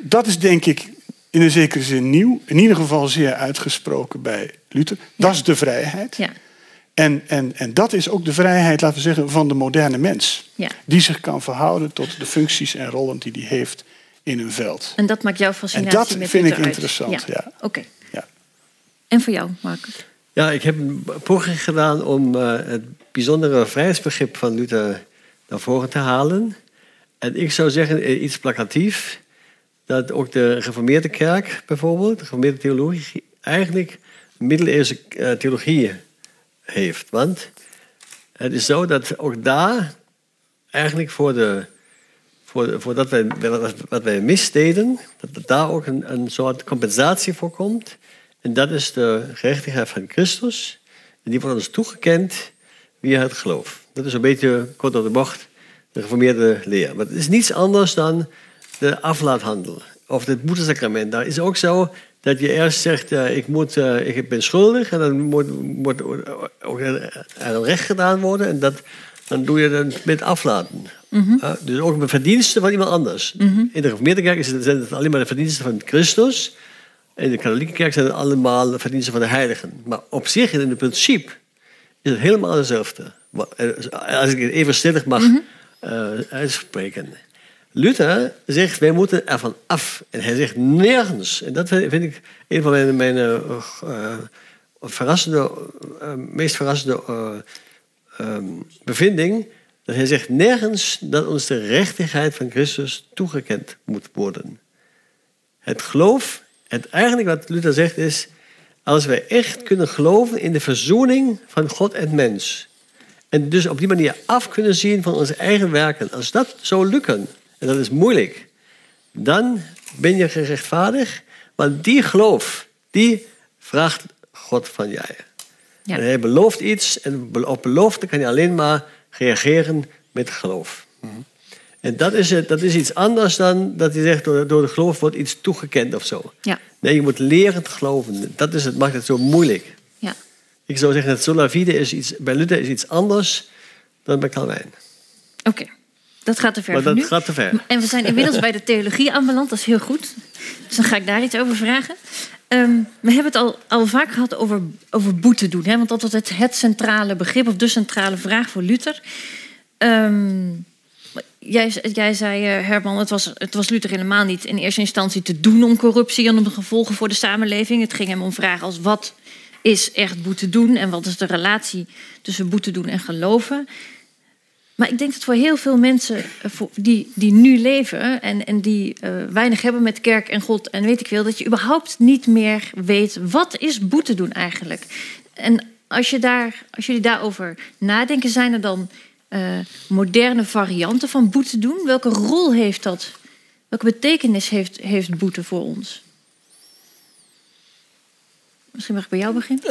Dat is denk ik in een zekere zin nieuw. In ieder geval zeer uitgesproken bij Luther. Dat is de vrijheid. Ja. En, en, en dat is ook de vrijheid, laten we zeggen, van de moderne mens. Ja. Die zich kan verhouden tot de functies en rollen die hij heeft in een veld. En dat maakt jouw fascinatie En dat met vind ik uit. interessant, ja. Oké. Ja. En voor jou, Marcus? Ja, ik heb een poging gedaan om eh, het bijzondere vrijheidsbegrip van Luther naar voren te halen. En ik zou zeggen, eh, iets plakatief, dat ook de gereformeerde kerk bijvoorbeeld, de gereformeerde theologie, eigenlijk middeleeuwse eh, theologie heeft. Want het is zo dat ook daar eigenlijk voor de, voor, voor dat wij, wat- wij misdeden, dat daar ook een, een soort compensatie voor komt. En dat is de gerechtigheid van Christus. En die wordt ons toegekend via het geloof. Dat is een beetje kort door de bocht de geformeerde leer. Maar het is niets anders dan de aflaathandel. Of het boetesacrament. Daar is ook zo dat je eerst zegt, eh, ik, moet, eh, ik ben schuldig. En dan moet, moet ook er een recht gedaan worden. En dat, dan doe je het met aflaten. Ja, dus ook met verdiensten van iemand anders. In de geformeerde kerk zijn het alleen maar de verdiensten van Christus. In de katholieke kerk zijn het allemaal de verdiensten van de heiligen. Maar op zich, in het principe, is het helemaal hetzelfde. Eh, Als ik het even stellig mag eh, uitspreken. Luther zegt, wij moeten ervan af. En hij zegt nergens. En dat vind ik een van mijn, eh, eh, verrassende, eh, meest verrassende ehm, bevinding. Dat hij zegt nergens dat ons de rechtigheid van Christus toegekend moet worden. Het geloof, het eigenlijk wat Luther zegt is, als wij echt kunnen geloven in de verzoening van God en mens. En dus op die manier af kunnen zien van onze eigen werken. Als dat zou lukken, en dat is moeilijk, dan ben je gerechtvaardigd. Want die geloof, die vraagt God van jij. Ja. En hij belooft iets en op belofte kan je alleen maar reageren met geloof. En dat is, het, dat is iets anders dan dat hij zegt, door, door de geloof wordt iets toegekend of zo. Ja. Nee, je moet leren te geloven. Dat is het, maakt het zo moeilijk. Ja. Ik zou zeggen dat sola fide is iets, bij Luther is iets anders dan bij Calvijn. Oké. Dat gaat te ver Maar dat nu. gaat te ver. En we zijn inmiddels bij de theologie aanbeland. Dat is heel goed. Dus dan ga ik daar iets over vragen. Ehm, we hebben het al, al vaak gehad over, over boete doen. Hè? Want dat was het, het centrale begrip of de centrale vraag voor Luther. Ehm, jij, jij zei, eh, Herman, het was, het was Luther helemaal niet in eerste instantie te doen om corruptie en om de gevolgen voor de samenleving. Het ging hem om vragen als wat is echt boete doen en wat is de relatie tussen boete doen en geloven. Maar ik denk dat voor heel veel mensen eh, die, die nu leven en, en die eh, weinig hebben met kerk en God en weet ik veel, dat je überhaupt niet meer weet wat is boete doen eigenlijk. En als, je daar, als jullie daarover nadenken, zijn er dan eh, moderne varianten van boete doen? Welke rol heeft dat? Welke betekenis heeft, heeft boete voor ons? Misschien mag ik bij jou beginnen.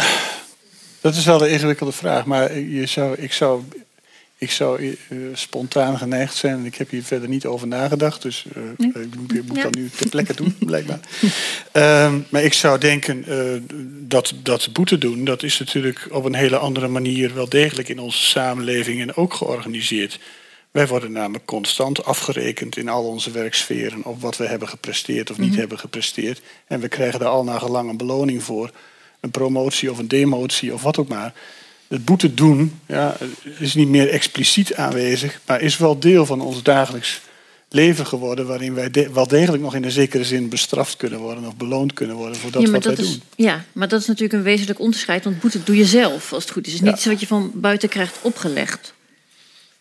Dat is wel een ingewikkelde vraag, maar je zou, ik zou, ik zou eh, spontaan geneigd zijn, en ik heb hier verder niet over nagedacht, dus Nee. ik moet, ik moet Ja. dat nu ter plekke doen, blijkbaar. Ehm, maar ik zou denken eh, dat dat boete doen, dat is natuurlijk op een hele andere manier wel degelijk in onze samenleving en ook georganiseerd. Wij worden namelijk constant afgerekend in al onze werksferen op wat we hebben gepresteerd of niet hebben gepresteerd. En we krijgen daar al naar gelang een beloning voor. Een promotie of een demotie of wat ook maar. Het boete doen ja, is niet meer expliciet aanwezig, maar is wel deel van ons dagelijks leven geworden, waarin wij de- wel degelijk nog in een zekere zin bestraft kunnen worden of beloond kunnen worden voor dat ja, maar wat wij dat is, doen. ja, maar dat is natuurlijk een wezenlijk onderscheid. Want boete doe je zelf, als het goed is. Het is Ja. niet iets wat je van buiten krijgt opgelegd.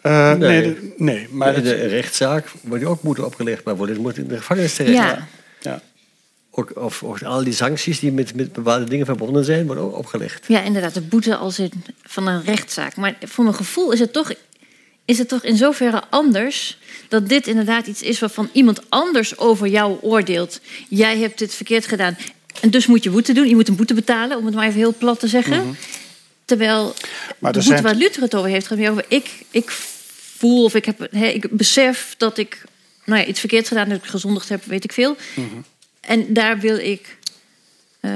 Eh, nee. Nee. de- nee, maar het- de rechtszaak wordt je ook moeten opgelegd, maar wordt moet in de gevangenis terecht. Ja. ja. Ook, of, of al die sancties die met, met bepaalde dingen verbonden zijn, worden ook opgelegd. ja, inderdaad. De boete als in, van een rechtszaak. Maar voor mijn gevoel is het, toch, is het toch in zoverre anders... dat dit inderdaad iets is waarvan iemand anders over jou oordeelt. Jij hebt dit verkeerd gedaan. En dus moet je boete doen. Je moet een boete betalen, om het maar even heel plat te zeggen. Terwijl Mhm. Maar de boete zijn- waar Luther het over heeft... gaat meer over ik, ik voel of ik, heb, hè, ik besef dat ik nou ja, iets verkeerd gedaan heb... dat ik gezondigd heb, weet ik veel. Mhm. En daar wil ik... eh,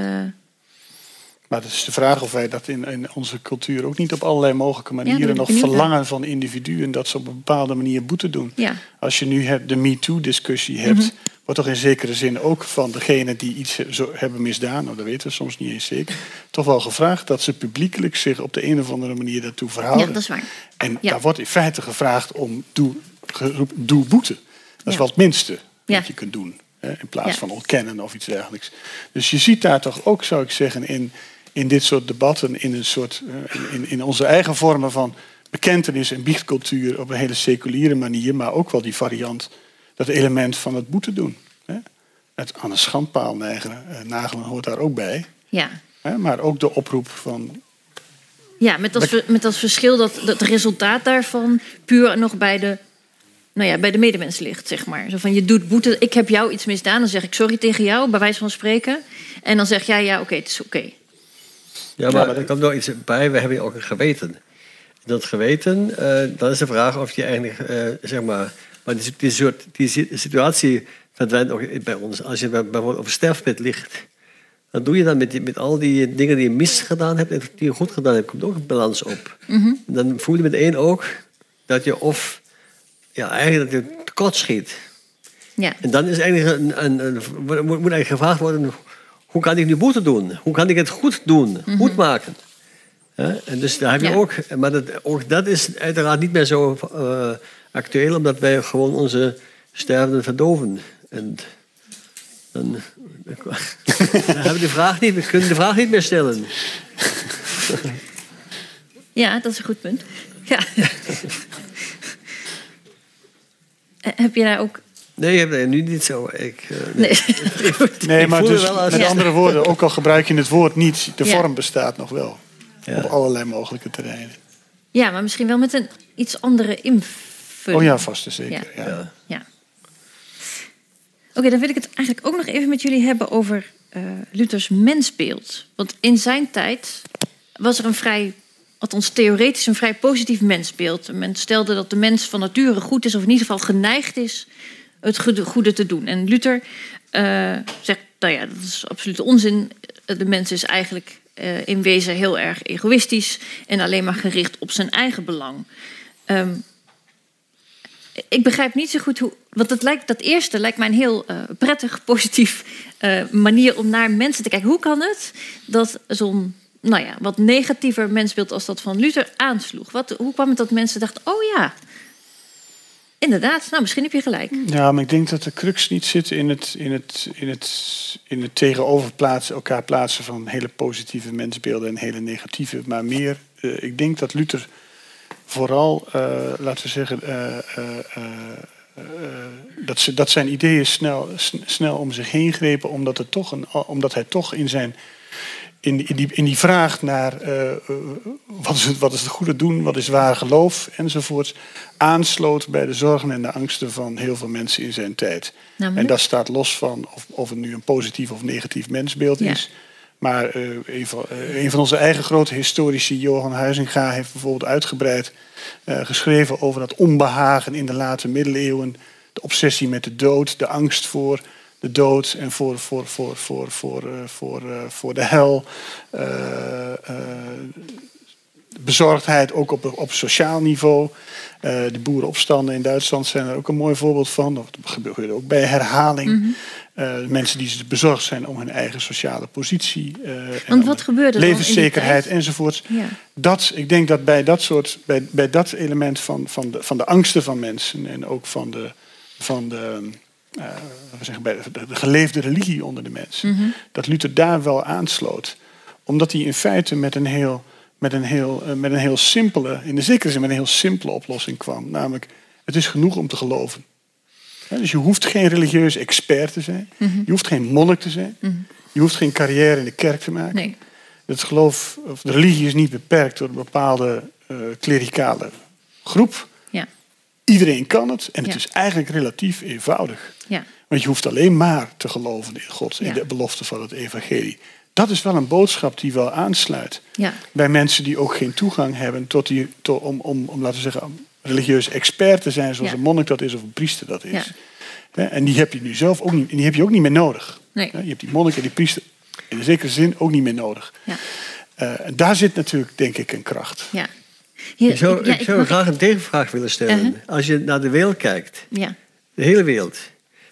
Maar het is de vraag of wij dat in, in onze cultuur ook niet op allerlei mogelijke manieren nog naar. verlangen van individuen dat ze op een bepaalde manier boete doen. ja. Als je nu hebt de MeToo-discussie hebt, wordt toch in zekere zin ook van degene die iets zo hebben misdaan, nou, dat weten we soms niet eens zeker, toch wel gevraagd dat ze publiekelijk zich op de een of andere manier daartoe verhouden. Ja, dat is waar. En Ja. daar wordt in feite gevraagd om doe, geroep- doe boete. Dat is wel het minste wat je kunt doen. In plaats Ja. van ontkennen of iets dergelijks. Dus je ziet daar toch ook, zou ik zeggen, in, in dit soort debatten, in, een soort, eh, in, in onze eigen vormen van bekentenis en biechtcultuur op een hele seculiere manier, maar ook wel die variant, dat element van het boete doen. Hè. Het aan een schandpaal nagelen, eh, nagelen hoort daar ook bij. Ja. Hè, maar ook de oproep van Ja, met als, met als verschil dat, dat het resultaat daarvan puur nog bij de, nou ja, bij de medemens ligt, zeg maar. Zo van, je doet boete, ik heb jou iets misdaan, dan zeg ik sorry tegen jou, bij wijze van spreken. En dan zeg jij, ja, oké, het is oké. Ja, maar er komt nog iets bij. We hebben ook een geweten. Dat geweten, eh, dan is de vraag of je eigenlijk, eh, zeg maar... Maar die, die, soort, die si- situatie verdwijnt ook bij ons. Als je bij- bijvoorbeeld op een sterfbed ligt... dan doe je dan met, die- met al die dingen die je misgedaan hebt... en die je goed gedaan hebt, komt ook een balans op. Dan voel je meteen ook dat je of... Ja, eigenlijk dat je tekort schiet. Ja. En dan is eigenlijk een, een, een- moet moet eigenlijk gevraagd worden: hoe kan ik nu boete doen? Hoe kan ik het goed doen, goed maken? Hè? En dus daar heb je Ja. ook, maar dat, ook dat is uiteraard niet meer zo eh, actueel, omdat wij gewoon onze stervenden verdoven. En dan, dan hebben we de vraag niet, we kunnen de vraag niet meer stellen. ja, dat is een goed punt. Ja. Eh, heb je daar ook... Nee, ik heb nu niet zo. Ik, eh, nee. Maar dus, als- met Ja. andere woorden, ook al gebruik je het woord niet, de Ja. vorm bestaat nog wel. Ja. Op allerlei mogelijke terreinen. Ja, maar misschien wel met een iets andere invulling. Oh ja, vast en zeker. Ja. Ja. Ja. Ja. Oké, dan wil ik het eigenlijk ook nog even met jullie hebben over eh, Luthers mensbeeld. Want in zijn tijd was er een vrij, althans theoretisch, een vrij positief mensbeeld. Men stelde dat de mens van nature goed is, of in ieder geval geneigd is het goede, te doen. En Luther eh, zegt, nou ja, dat is absoluut onzin. De mens is eigenlijk eh, in wezen heel erg egoïstisch en alleen maar gericht op zijn eigen belang. Ehm, ik begrijp niet zo goed hoe. Want dat, lijkt, dat eerste lijkt mij een heel eh, prettig, positief manier om naar mensen te kijken. Hoe kan het dat zo'n nou ja, wat negatiever mensbeeld als dat van Luther aansloeg? Wat, hoe kwam het dat mensen dachten: oh ja, inderdaad, nou misschien heb je gelijk. Ja, maar ik denk dat de crux niet zit in het, in het, in het, in het tegenoverplaatsen, elkaar plaatsen van hele positieve mensbeelden en hele negatieve. Maar meer, eh, ik denk dat Luther vooral, eh, laten we zeggen, eh, dat, ze, dat zijn ideeën snel, snel om zich heen grepen, omdat, het toch een, omdat hij toch in zijn in, die- in, die, in die vraag naar eh, eh, wat, is het, wat is het goede doen, wat is waar geloof enzovoorts, aansloot bij de zorgen en de angsten van heel veel mensen in zijn tijd. Namelijk? En dat staat los van of, of het nu een positief of negatief mensbeeld Ja. is. Maar eh, een, van, een van onze eigen grote historici, Johan Huizinga, heeft bijvoorbeeld uitgebreid geschreven over dat onbehagen in de late middeleeuwen. De obsessie met de dood, de angst voor de dood en voor, voor, voor, voor, voor, eh, voor, eh, voor de hel. Eh, bezorgdheid ook op, op sociaal niveau. De boerenopstanden in Duitsland zijn er ook een mooi voorbeeld van. Dat gebeurde ook bij herhaling. Eh, mensen die bezorgd zijn om hun eigen sociale positie. Want wat de gebeurde die Levenszekerheid tijd? enzovoorts. Ja. Dat, ik denk dat bij dat, soort, bij, bij dat element van, van, de, van de angsten van mensen en ook van de, van de, eh, we zeggen, bij de, de geleefde religie onder de mensen, dat Luther daar wel aansloot. Omdat hij in feite met een heel, met een heel, eh, met een heel simpele, in de zekere zin met een heel simpele oplossing kwam. Namelijk, het is genoeg om te geloven. Dus je hoeft geen religieuze expert te zijn. Je hoeft geen monnik te zijn. Je hoeft geen carrière in de kerk te maken. Nee. Het geloof, of de religie is niet beperkt door een bepaalde eh klerikale groep. Ja. Iedereen kan het en het Ja. is eigenlijk relatief eenvoudig. Ja. Want je hoeft alleen maar te geloven in God, in Ja. de belofte van het evangelie. Dat is wel een boodschap die wel aansluit Ja. bij mensen die ook geen toegang hebben tot die, tot, om, om, om, laten we zeggen, religieus expert te zijn, zoals Ja. een monnik dat is of een priester dat is. En die heb je nu zelf ook niet, en die heb je ook niet meer nodig. Nee. Je hebt die monnik en die priester in de zekere zin ook niet meer nodig. Ja. Eh, en daar zit natuurlijk, denk ik, een kracht. Ja. Hier, Ik zou, ja, ik zou mag- graag een tegenvraag willen stellen. Uh-huh. Als je naar de wereld kijkt, Ja. de hele wereld,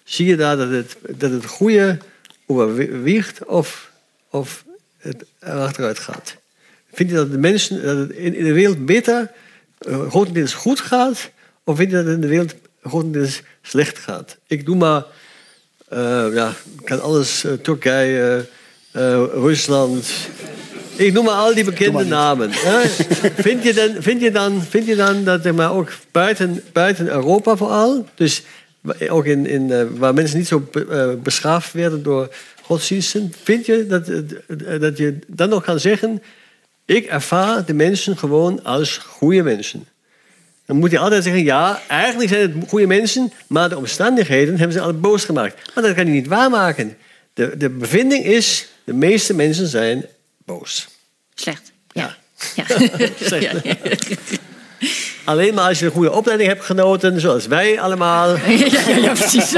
zie je daar dat het, dat het goede overweegt of, of het achteruit gaat. Vind je dat de mensen dat het in de wereld beter, uh, grotendeels goed gaat, of vind je dat het in de wereld grotendeels slecht gaat? Ik doe maar, uh, ja, ik kan alles, uh, Turkije, Rusland. Ik noem maar al die bekende namen. vind, je dan, vind, je dan, vind je dan dat er maar ook buiten, buiten Europa vooral, dus ook in, in, waar mensen niet zo beschaafd werden door godsdiensten, vind je dat, dat je dan nog kan zeggen ik ervaar de mensen gewoon als goede mensen. Dan moet je altijd zeggen, ja, eigenlijk zijn het goede mensen, maar de omstandigheden hebben ze altijd boos gemaakt. Maar dat kan je niet waarmaken. De, de bevinding is, de meeste mensen zijn boos. Slecht, ja. ja. ja. Alleen maar als je een goede opleiding hebt genoten, zoals wij allemaal. Ja, ja, precies.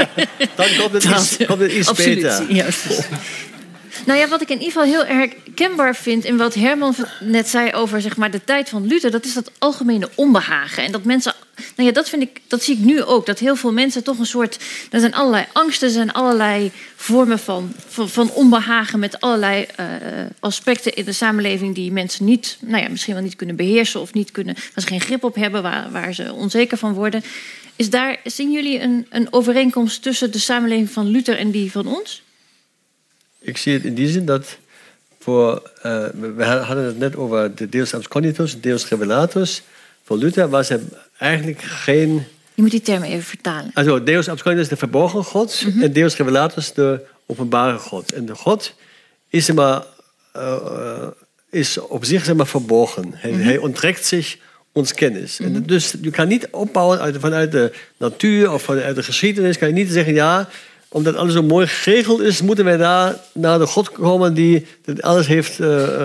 Dan komt het iets, komt het iets beter. Nou ja, wat ik in ieder geval heel herkenbaar vind in wat Herman net zei over zeg maar, de tijd van Luther, dat is dat algemene onbehagen. En dat mensen, nou ja, dat vind ik, dat zie ik nu ook. Dat heel veel mensen toch een soort, er zijn allerlei angsten, er zijn allerlei vormen van, van, onbehagen met allerlei uh, aspecten in de samenleving die mensen niet, nou ja, misschien wel niet kunnen beheersen of niet kunnen, waar ze geen grip op hebben, waar, waar ze onzeker van worden. Is daar, zien jullie een, een overeenkomst tussen de samenleving van Luther en die van ons? Ik zie het in die zin dat voor, uh, we hadden het net over de Deus absconditus, Deus revelatus. Voor Luther was er eigenlijk geen... Je moet die termen even vertalen. Also, Deus absconditus de verborgen God mm -hmm. en Deus revelatus de openbare God. En de God is, maar, uh, is op zich zeg maar, verborgen. Hij, mm -hmm. hij onttrekt zich ons kennis. Mm -hmm. en dus je kan niet opbouwen uit, vanuit de natuur of vanuit de geschiedenis. Kan je niet zeggen, ja, omdat alles zo mooi geregeld is, moeten wij daar naar de God komen die dit alles heeft uh,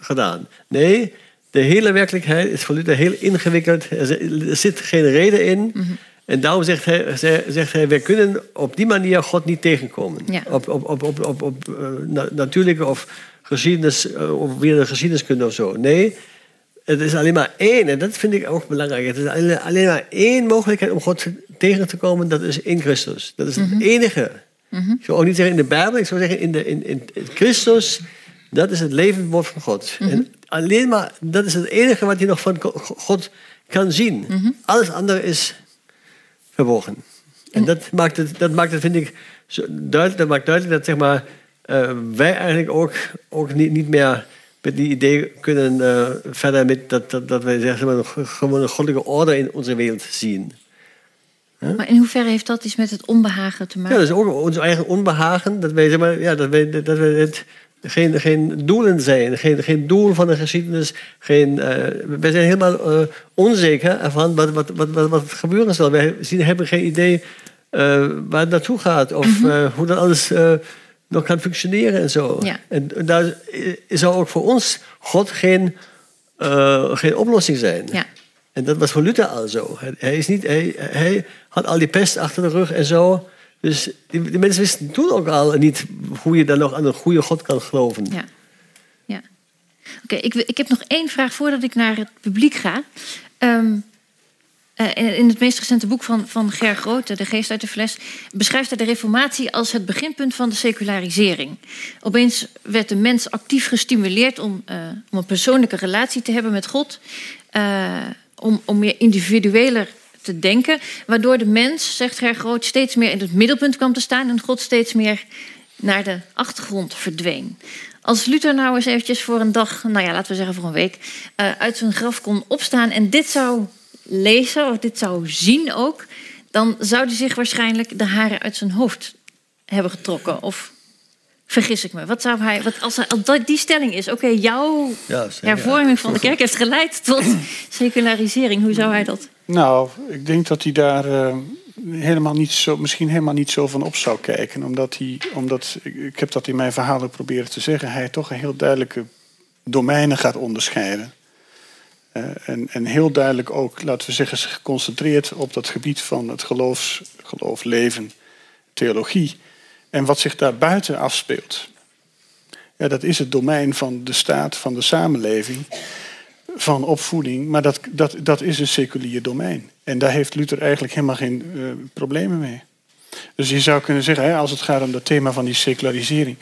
gedaan. Nee, de hele werkelijkheid is voor Luther heel ingewikkeld. Er zit geen reden in. Mm -hmm. En daarom zegt hij, zegt hij, wij kunnen op die manier God niet tegenkomen. Ja. Op, op, op, op, op, op uh, natuurlijke of geschiedenis, of weer de geschiedeniskunde of zo. Nee, het is alleen maar één, en dat vind ik ook belangrijk. Het is alleen maar één mogelijkheid om God tegen te komen, dat is in Christus. Dat is het mm -hmm. enige. Mm -hmm. Ik zou ook niet zeggen in de Bijbel, ik zou zeggen in, de, in, in, Christus, dat is het levend woord van God. Mm -hmm. En alleen maar, dat is het enige wat je nog van God kan zien. Mhm. Alles andere is verborgen. En dat maakt het, dat maakt het vind ik, duidelijk, dat maakt duidelijk dat zeg maar, uh, wij eigenlijk ook, ook niet, niet meer met die idee kunnen uh, verder met dat, dat, dat wij zeggen, maar, gewoon een goddelijke orde in onze wereld zien. Huh? Maar in hoeverre heeft dat iets met het onbehagen te maken? Ja, dat is ook ons eigen onbehagen. Dat wij, zeg maar, ja, dat wij, dat wij het geen, geen doelen zijn, geen, geen doel van de geschiedenis. Geen, uh, wij zijn helemaal uh, onzeker ervan wat, wat, wat, wat, wat gebeuren zal. Wij zien, hebben geen idee waar het naartoe gaat of mm -hmm. hoe dat alles nog kan functioneren en zo. Ja. En daar zou ook voor ons God geen, uh, geen oplossing zijn. Ja. En dat was voor Luther al zo. Hij, is niet, hij, hij had al die pest achter de rug en zo. Dus die, die mensen wisten toen ook al niet hoe je dan nog aan een goede God kan geloven. Ja. ja. Oké, ik, ik heb nog één vraag voordat ik naar het publiek ga. Um, uh, in het meest recente boek van, van Ger Grote, De Geest uit de Fles, beschrijft hij de Reformatie als het beginpunt van de secularisering. Opeens werd de mens actief gestimuleerd om, uh, om een persoonlijke relatie te hebben met God, uh, om, om meer individueler te denken, waardoor de mens, zegt Ger Groot, steeds meer in het middelpunt kwam te staan en God steeds meer naar de achtergrond verdween. Als Luther nou eens eventjes voor een dag, nou ja, laten we zeggen voor een week, uit zijn graf kon opstaan en dit zou lezen, of dit zou zien ook, dan zou hij zich waarschijnlijk de haren uit zijn hoofd hebben getrokken. Of vergis ik me? Wat zou hij, wat als, hij, als die stelling is, oké, okay, jouw ja, hervorming van de kerk heeft geleid tot secularisering, hoe zou hij dat? Nou, ik denk dat hij daar uh, helemaal niet zo, misschien helemaal niet zo van op zou kijken. Omdat hij, omdat, ik heb dat in mijn verhalen proberen te zeggen, hij toch een heel duidelijke domeinen gaat onderscheiden. Uh, en, en, heel duidelijk ook, laten we zeggen, geconcentreerd op dat gebied van het geloofs, geloof, leven, theologie. En wat zich daar buiten afspeelt. Ja, dat is het domein van de staat, van de samenleving, van opvoeding. Maar dat, dat, dat is een seculier domein. En daar heeft Luther eigenlijk helemaal geen uh, problemen mee. Dus je zou kunnen zeggen, hè, als het gaat om dat thema van die secularisering,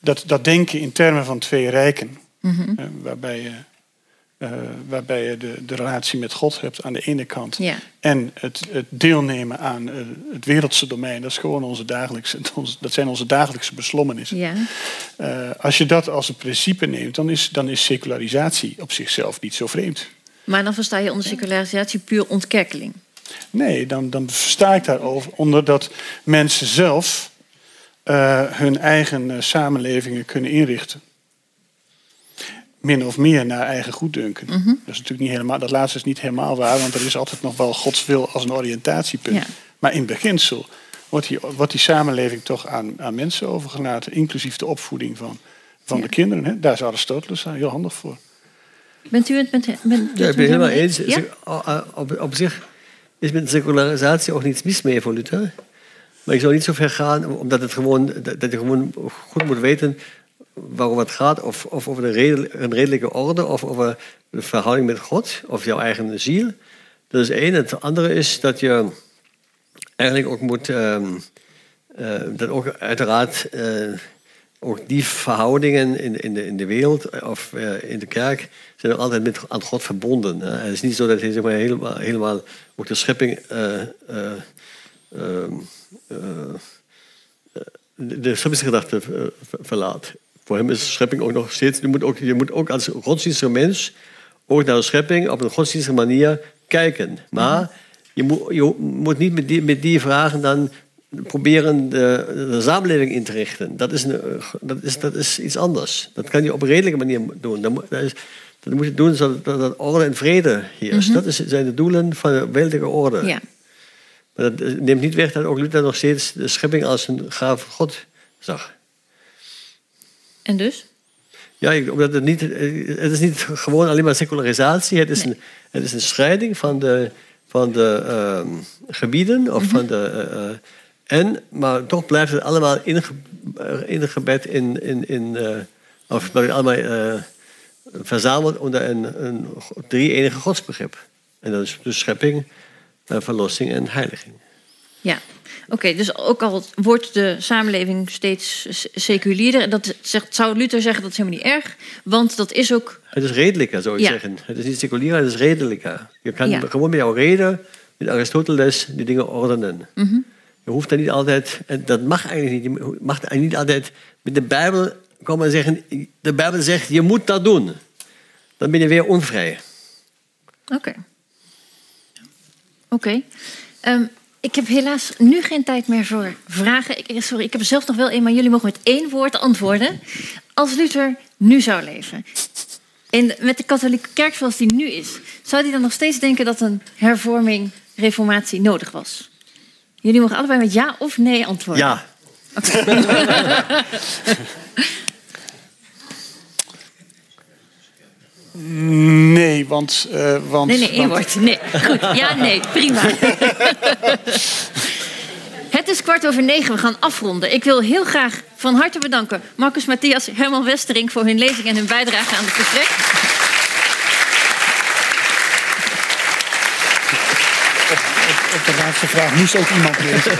dat, dat denken in termen van twee rijken, Mhm. eh, waarbij je, eh, waarbij je de, de relatie met God hebt aan de ene kant Ja. en het, het deelnemen aan eh, het wereldse domein, dat, is gewoon onze dagelijkse, dat zijn onze dagelijkse beslommenissen. Ja. Eh, als je dat als een principe neemt, dan is, dan is secularisatie op zichzelf niet zo vreemd. Maar dan versta je onder secularisatie puur ontkerkeling. Nee, dan, dan versta ik daarover onder dat mensen zelf hun eigen samenlevingen kunnen inrichten. Min of meer naar eigen goeddunken. Mhm. Dat is natuurlijk niet helemaal, dat laatste is niet helemaal waar, want er is altijd nog wel Gods wil als een oriëntatiepunt. Ja. Maar in beginsel wordt die, wordt die samenleving toch aan, aan mensen overgelaten, inclusief de opvoeding van, van Ja. de kinderen. Hè? Daar is Aristoteles heel handig voor. Bent u het met hem? Bent, Ja, ik ben helemaal eens. Ja? Op, zich is met secularisatie ook niets mis mee voor Luther. Maar ik zou niet zo ver gaan, omdat het gewoon, dat je gewoon goed moet weten waarom het gaat. Of, of over redel- een redelijke orde, of over de verhouding met God, of jouw eigen ziel. Dat is één. Het andere is dat je eigenlijk ook moet, ehm, eh, dat ook uiteraard eh, ook die verhoudingen in, in, de, in de wereld of eh, in de kerk zijn altijd met, aan God verbonden. hè. Het is niet zo dat maar, helemaal, helemaal ook de schepping eh, eh, ehm, eh, eh, de, de scheppingsgedachte ver- verlaat. Voor hem is de schepping ook nog steeds. Je moet ook, je moet ook als godsdienstige mens ook naar de schepping op een godsdienstige manier kijken. Maar je, moet, je moet niet met die, met die vragen dan proberen de, de samenleving in te richten. Dat is, een, dat, is, dat is iets anders. Dat kan je op een redelijke manier doen. Dat, moet- dat, is, dat moet je doen zodat dat, dat orde en vrede heerst. Dat is, zijn de doelen van de wereldlijke orde. Ja. Maar dat neemt niet weg dat ook Luther nog steeds de schepping als een gaaf God zag. En dus? Ja, omdat het niet, het is niet gewoon alleen maar secularisatie. Het is, een, het is een strijding van de, van de ehm, gebieden. Of van de, eh, eh, en, maar toch blijft het allemaal inge, eh, ingebed in... in, in eh, of allemaal verzameld onder een, een drie-enige godsbegrip. En dat is dus schepping, verlossing en heiliging. Ja. Oké, dus ook al wordt de samenleving steeds seculierder, dat zegt, zou Luther zeggen dat is helemaal niet erg, want dat is ook. Het is redelijker, zou ik Ja. zeggen. Het is niet seculier, het is redelijker. Je kan Ja. gewoon met jouw reden, met Aristoteles, die dingen ordenen. Mhm. Je hoeft dan niet altijd, en dat mag eigenlijk niet, je mag eigenlijk niet altijd met de Bijbel komen en zeggen, de Bijbel zegt, je moet dat doen. Dan ben je weer onvrij. Oké. Oké. Ehm, ik heb helaas nu geen tijd meer voor vragen. Ik, sorry, ik heb er zelf nog wel een, maar jullie mogen met één woord antwoorden. Als Luther nu zou leven, en met de katholieke kerk zoals die nu is, zou hij dan nog steeds denken dat een hervorming, reformatie nodig was? Jullie mogen allebei met ja of nee antwoorden. Ja, Nee, want... eh, want Nee, nee, woord. Nee. Goed, ja, nee, prima. Het is kwart over negen, we gaan afronden. Ik wil heel graag van harte bedanken Marcus Matthias, Herman Westering voor hun lezing en hun bijdrage aan het gesprek. Op de laatste vraag moest ook iemand lezen.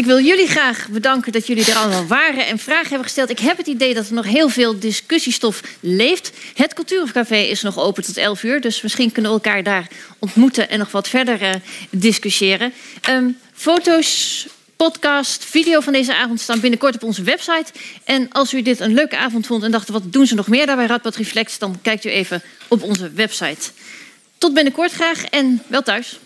Ik wil jullie graag bedanken dat jullie er allemaal waren en vragen hebben gesteld. Ik heb het idee dat er nog heel veel discussiestof leeft. Het Cultuurcafé is nog open tot 11 uur, dus misschien kunnen we elkaar daar ontmoeten en nog wat verder eh, discussiëren. Ehm, foto's, podcast, video van deze avond staan binnenkort op onze website. En als u dit een leuke avond vond en dacht, wat doen ze nog meer daar bij Radboud Reflex, dan kijkt u even op onze website. Tot binnenkort graag en wel thuis.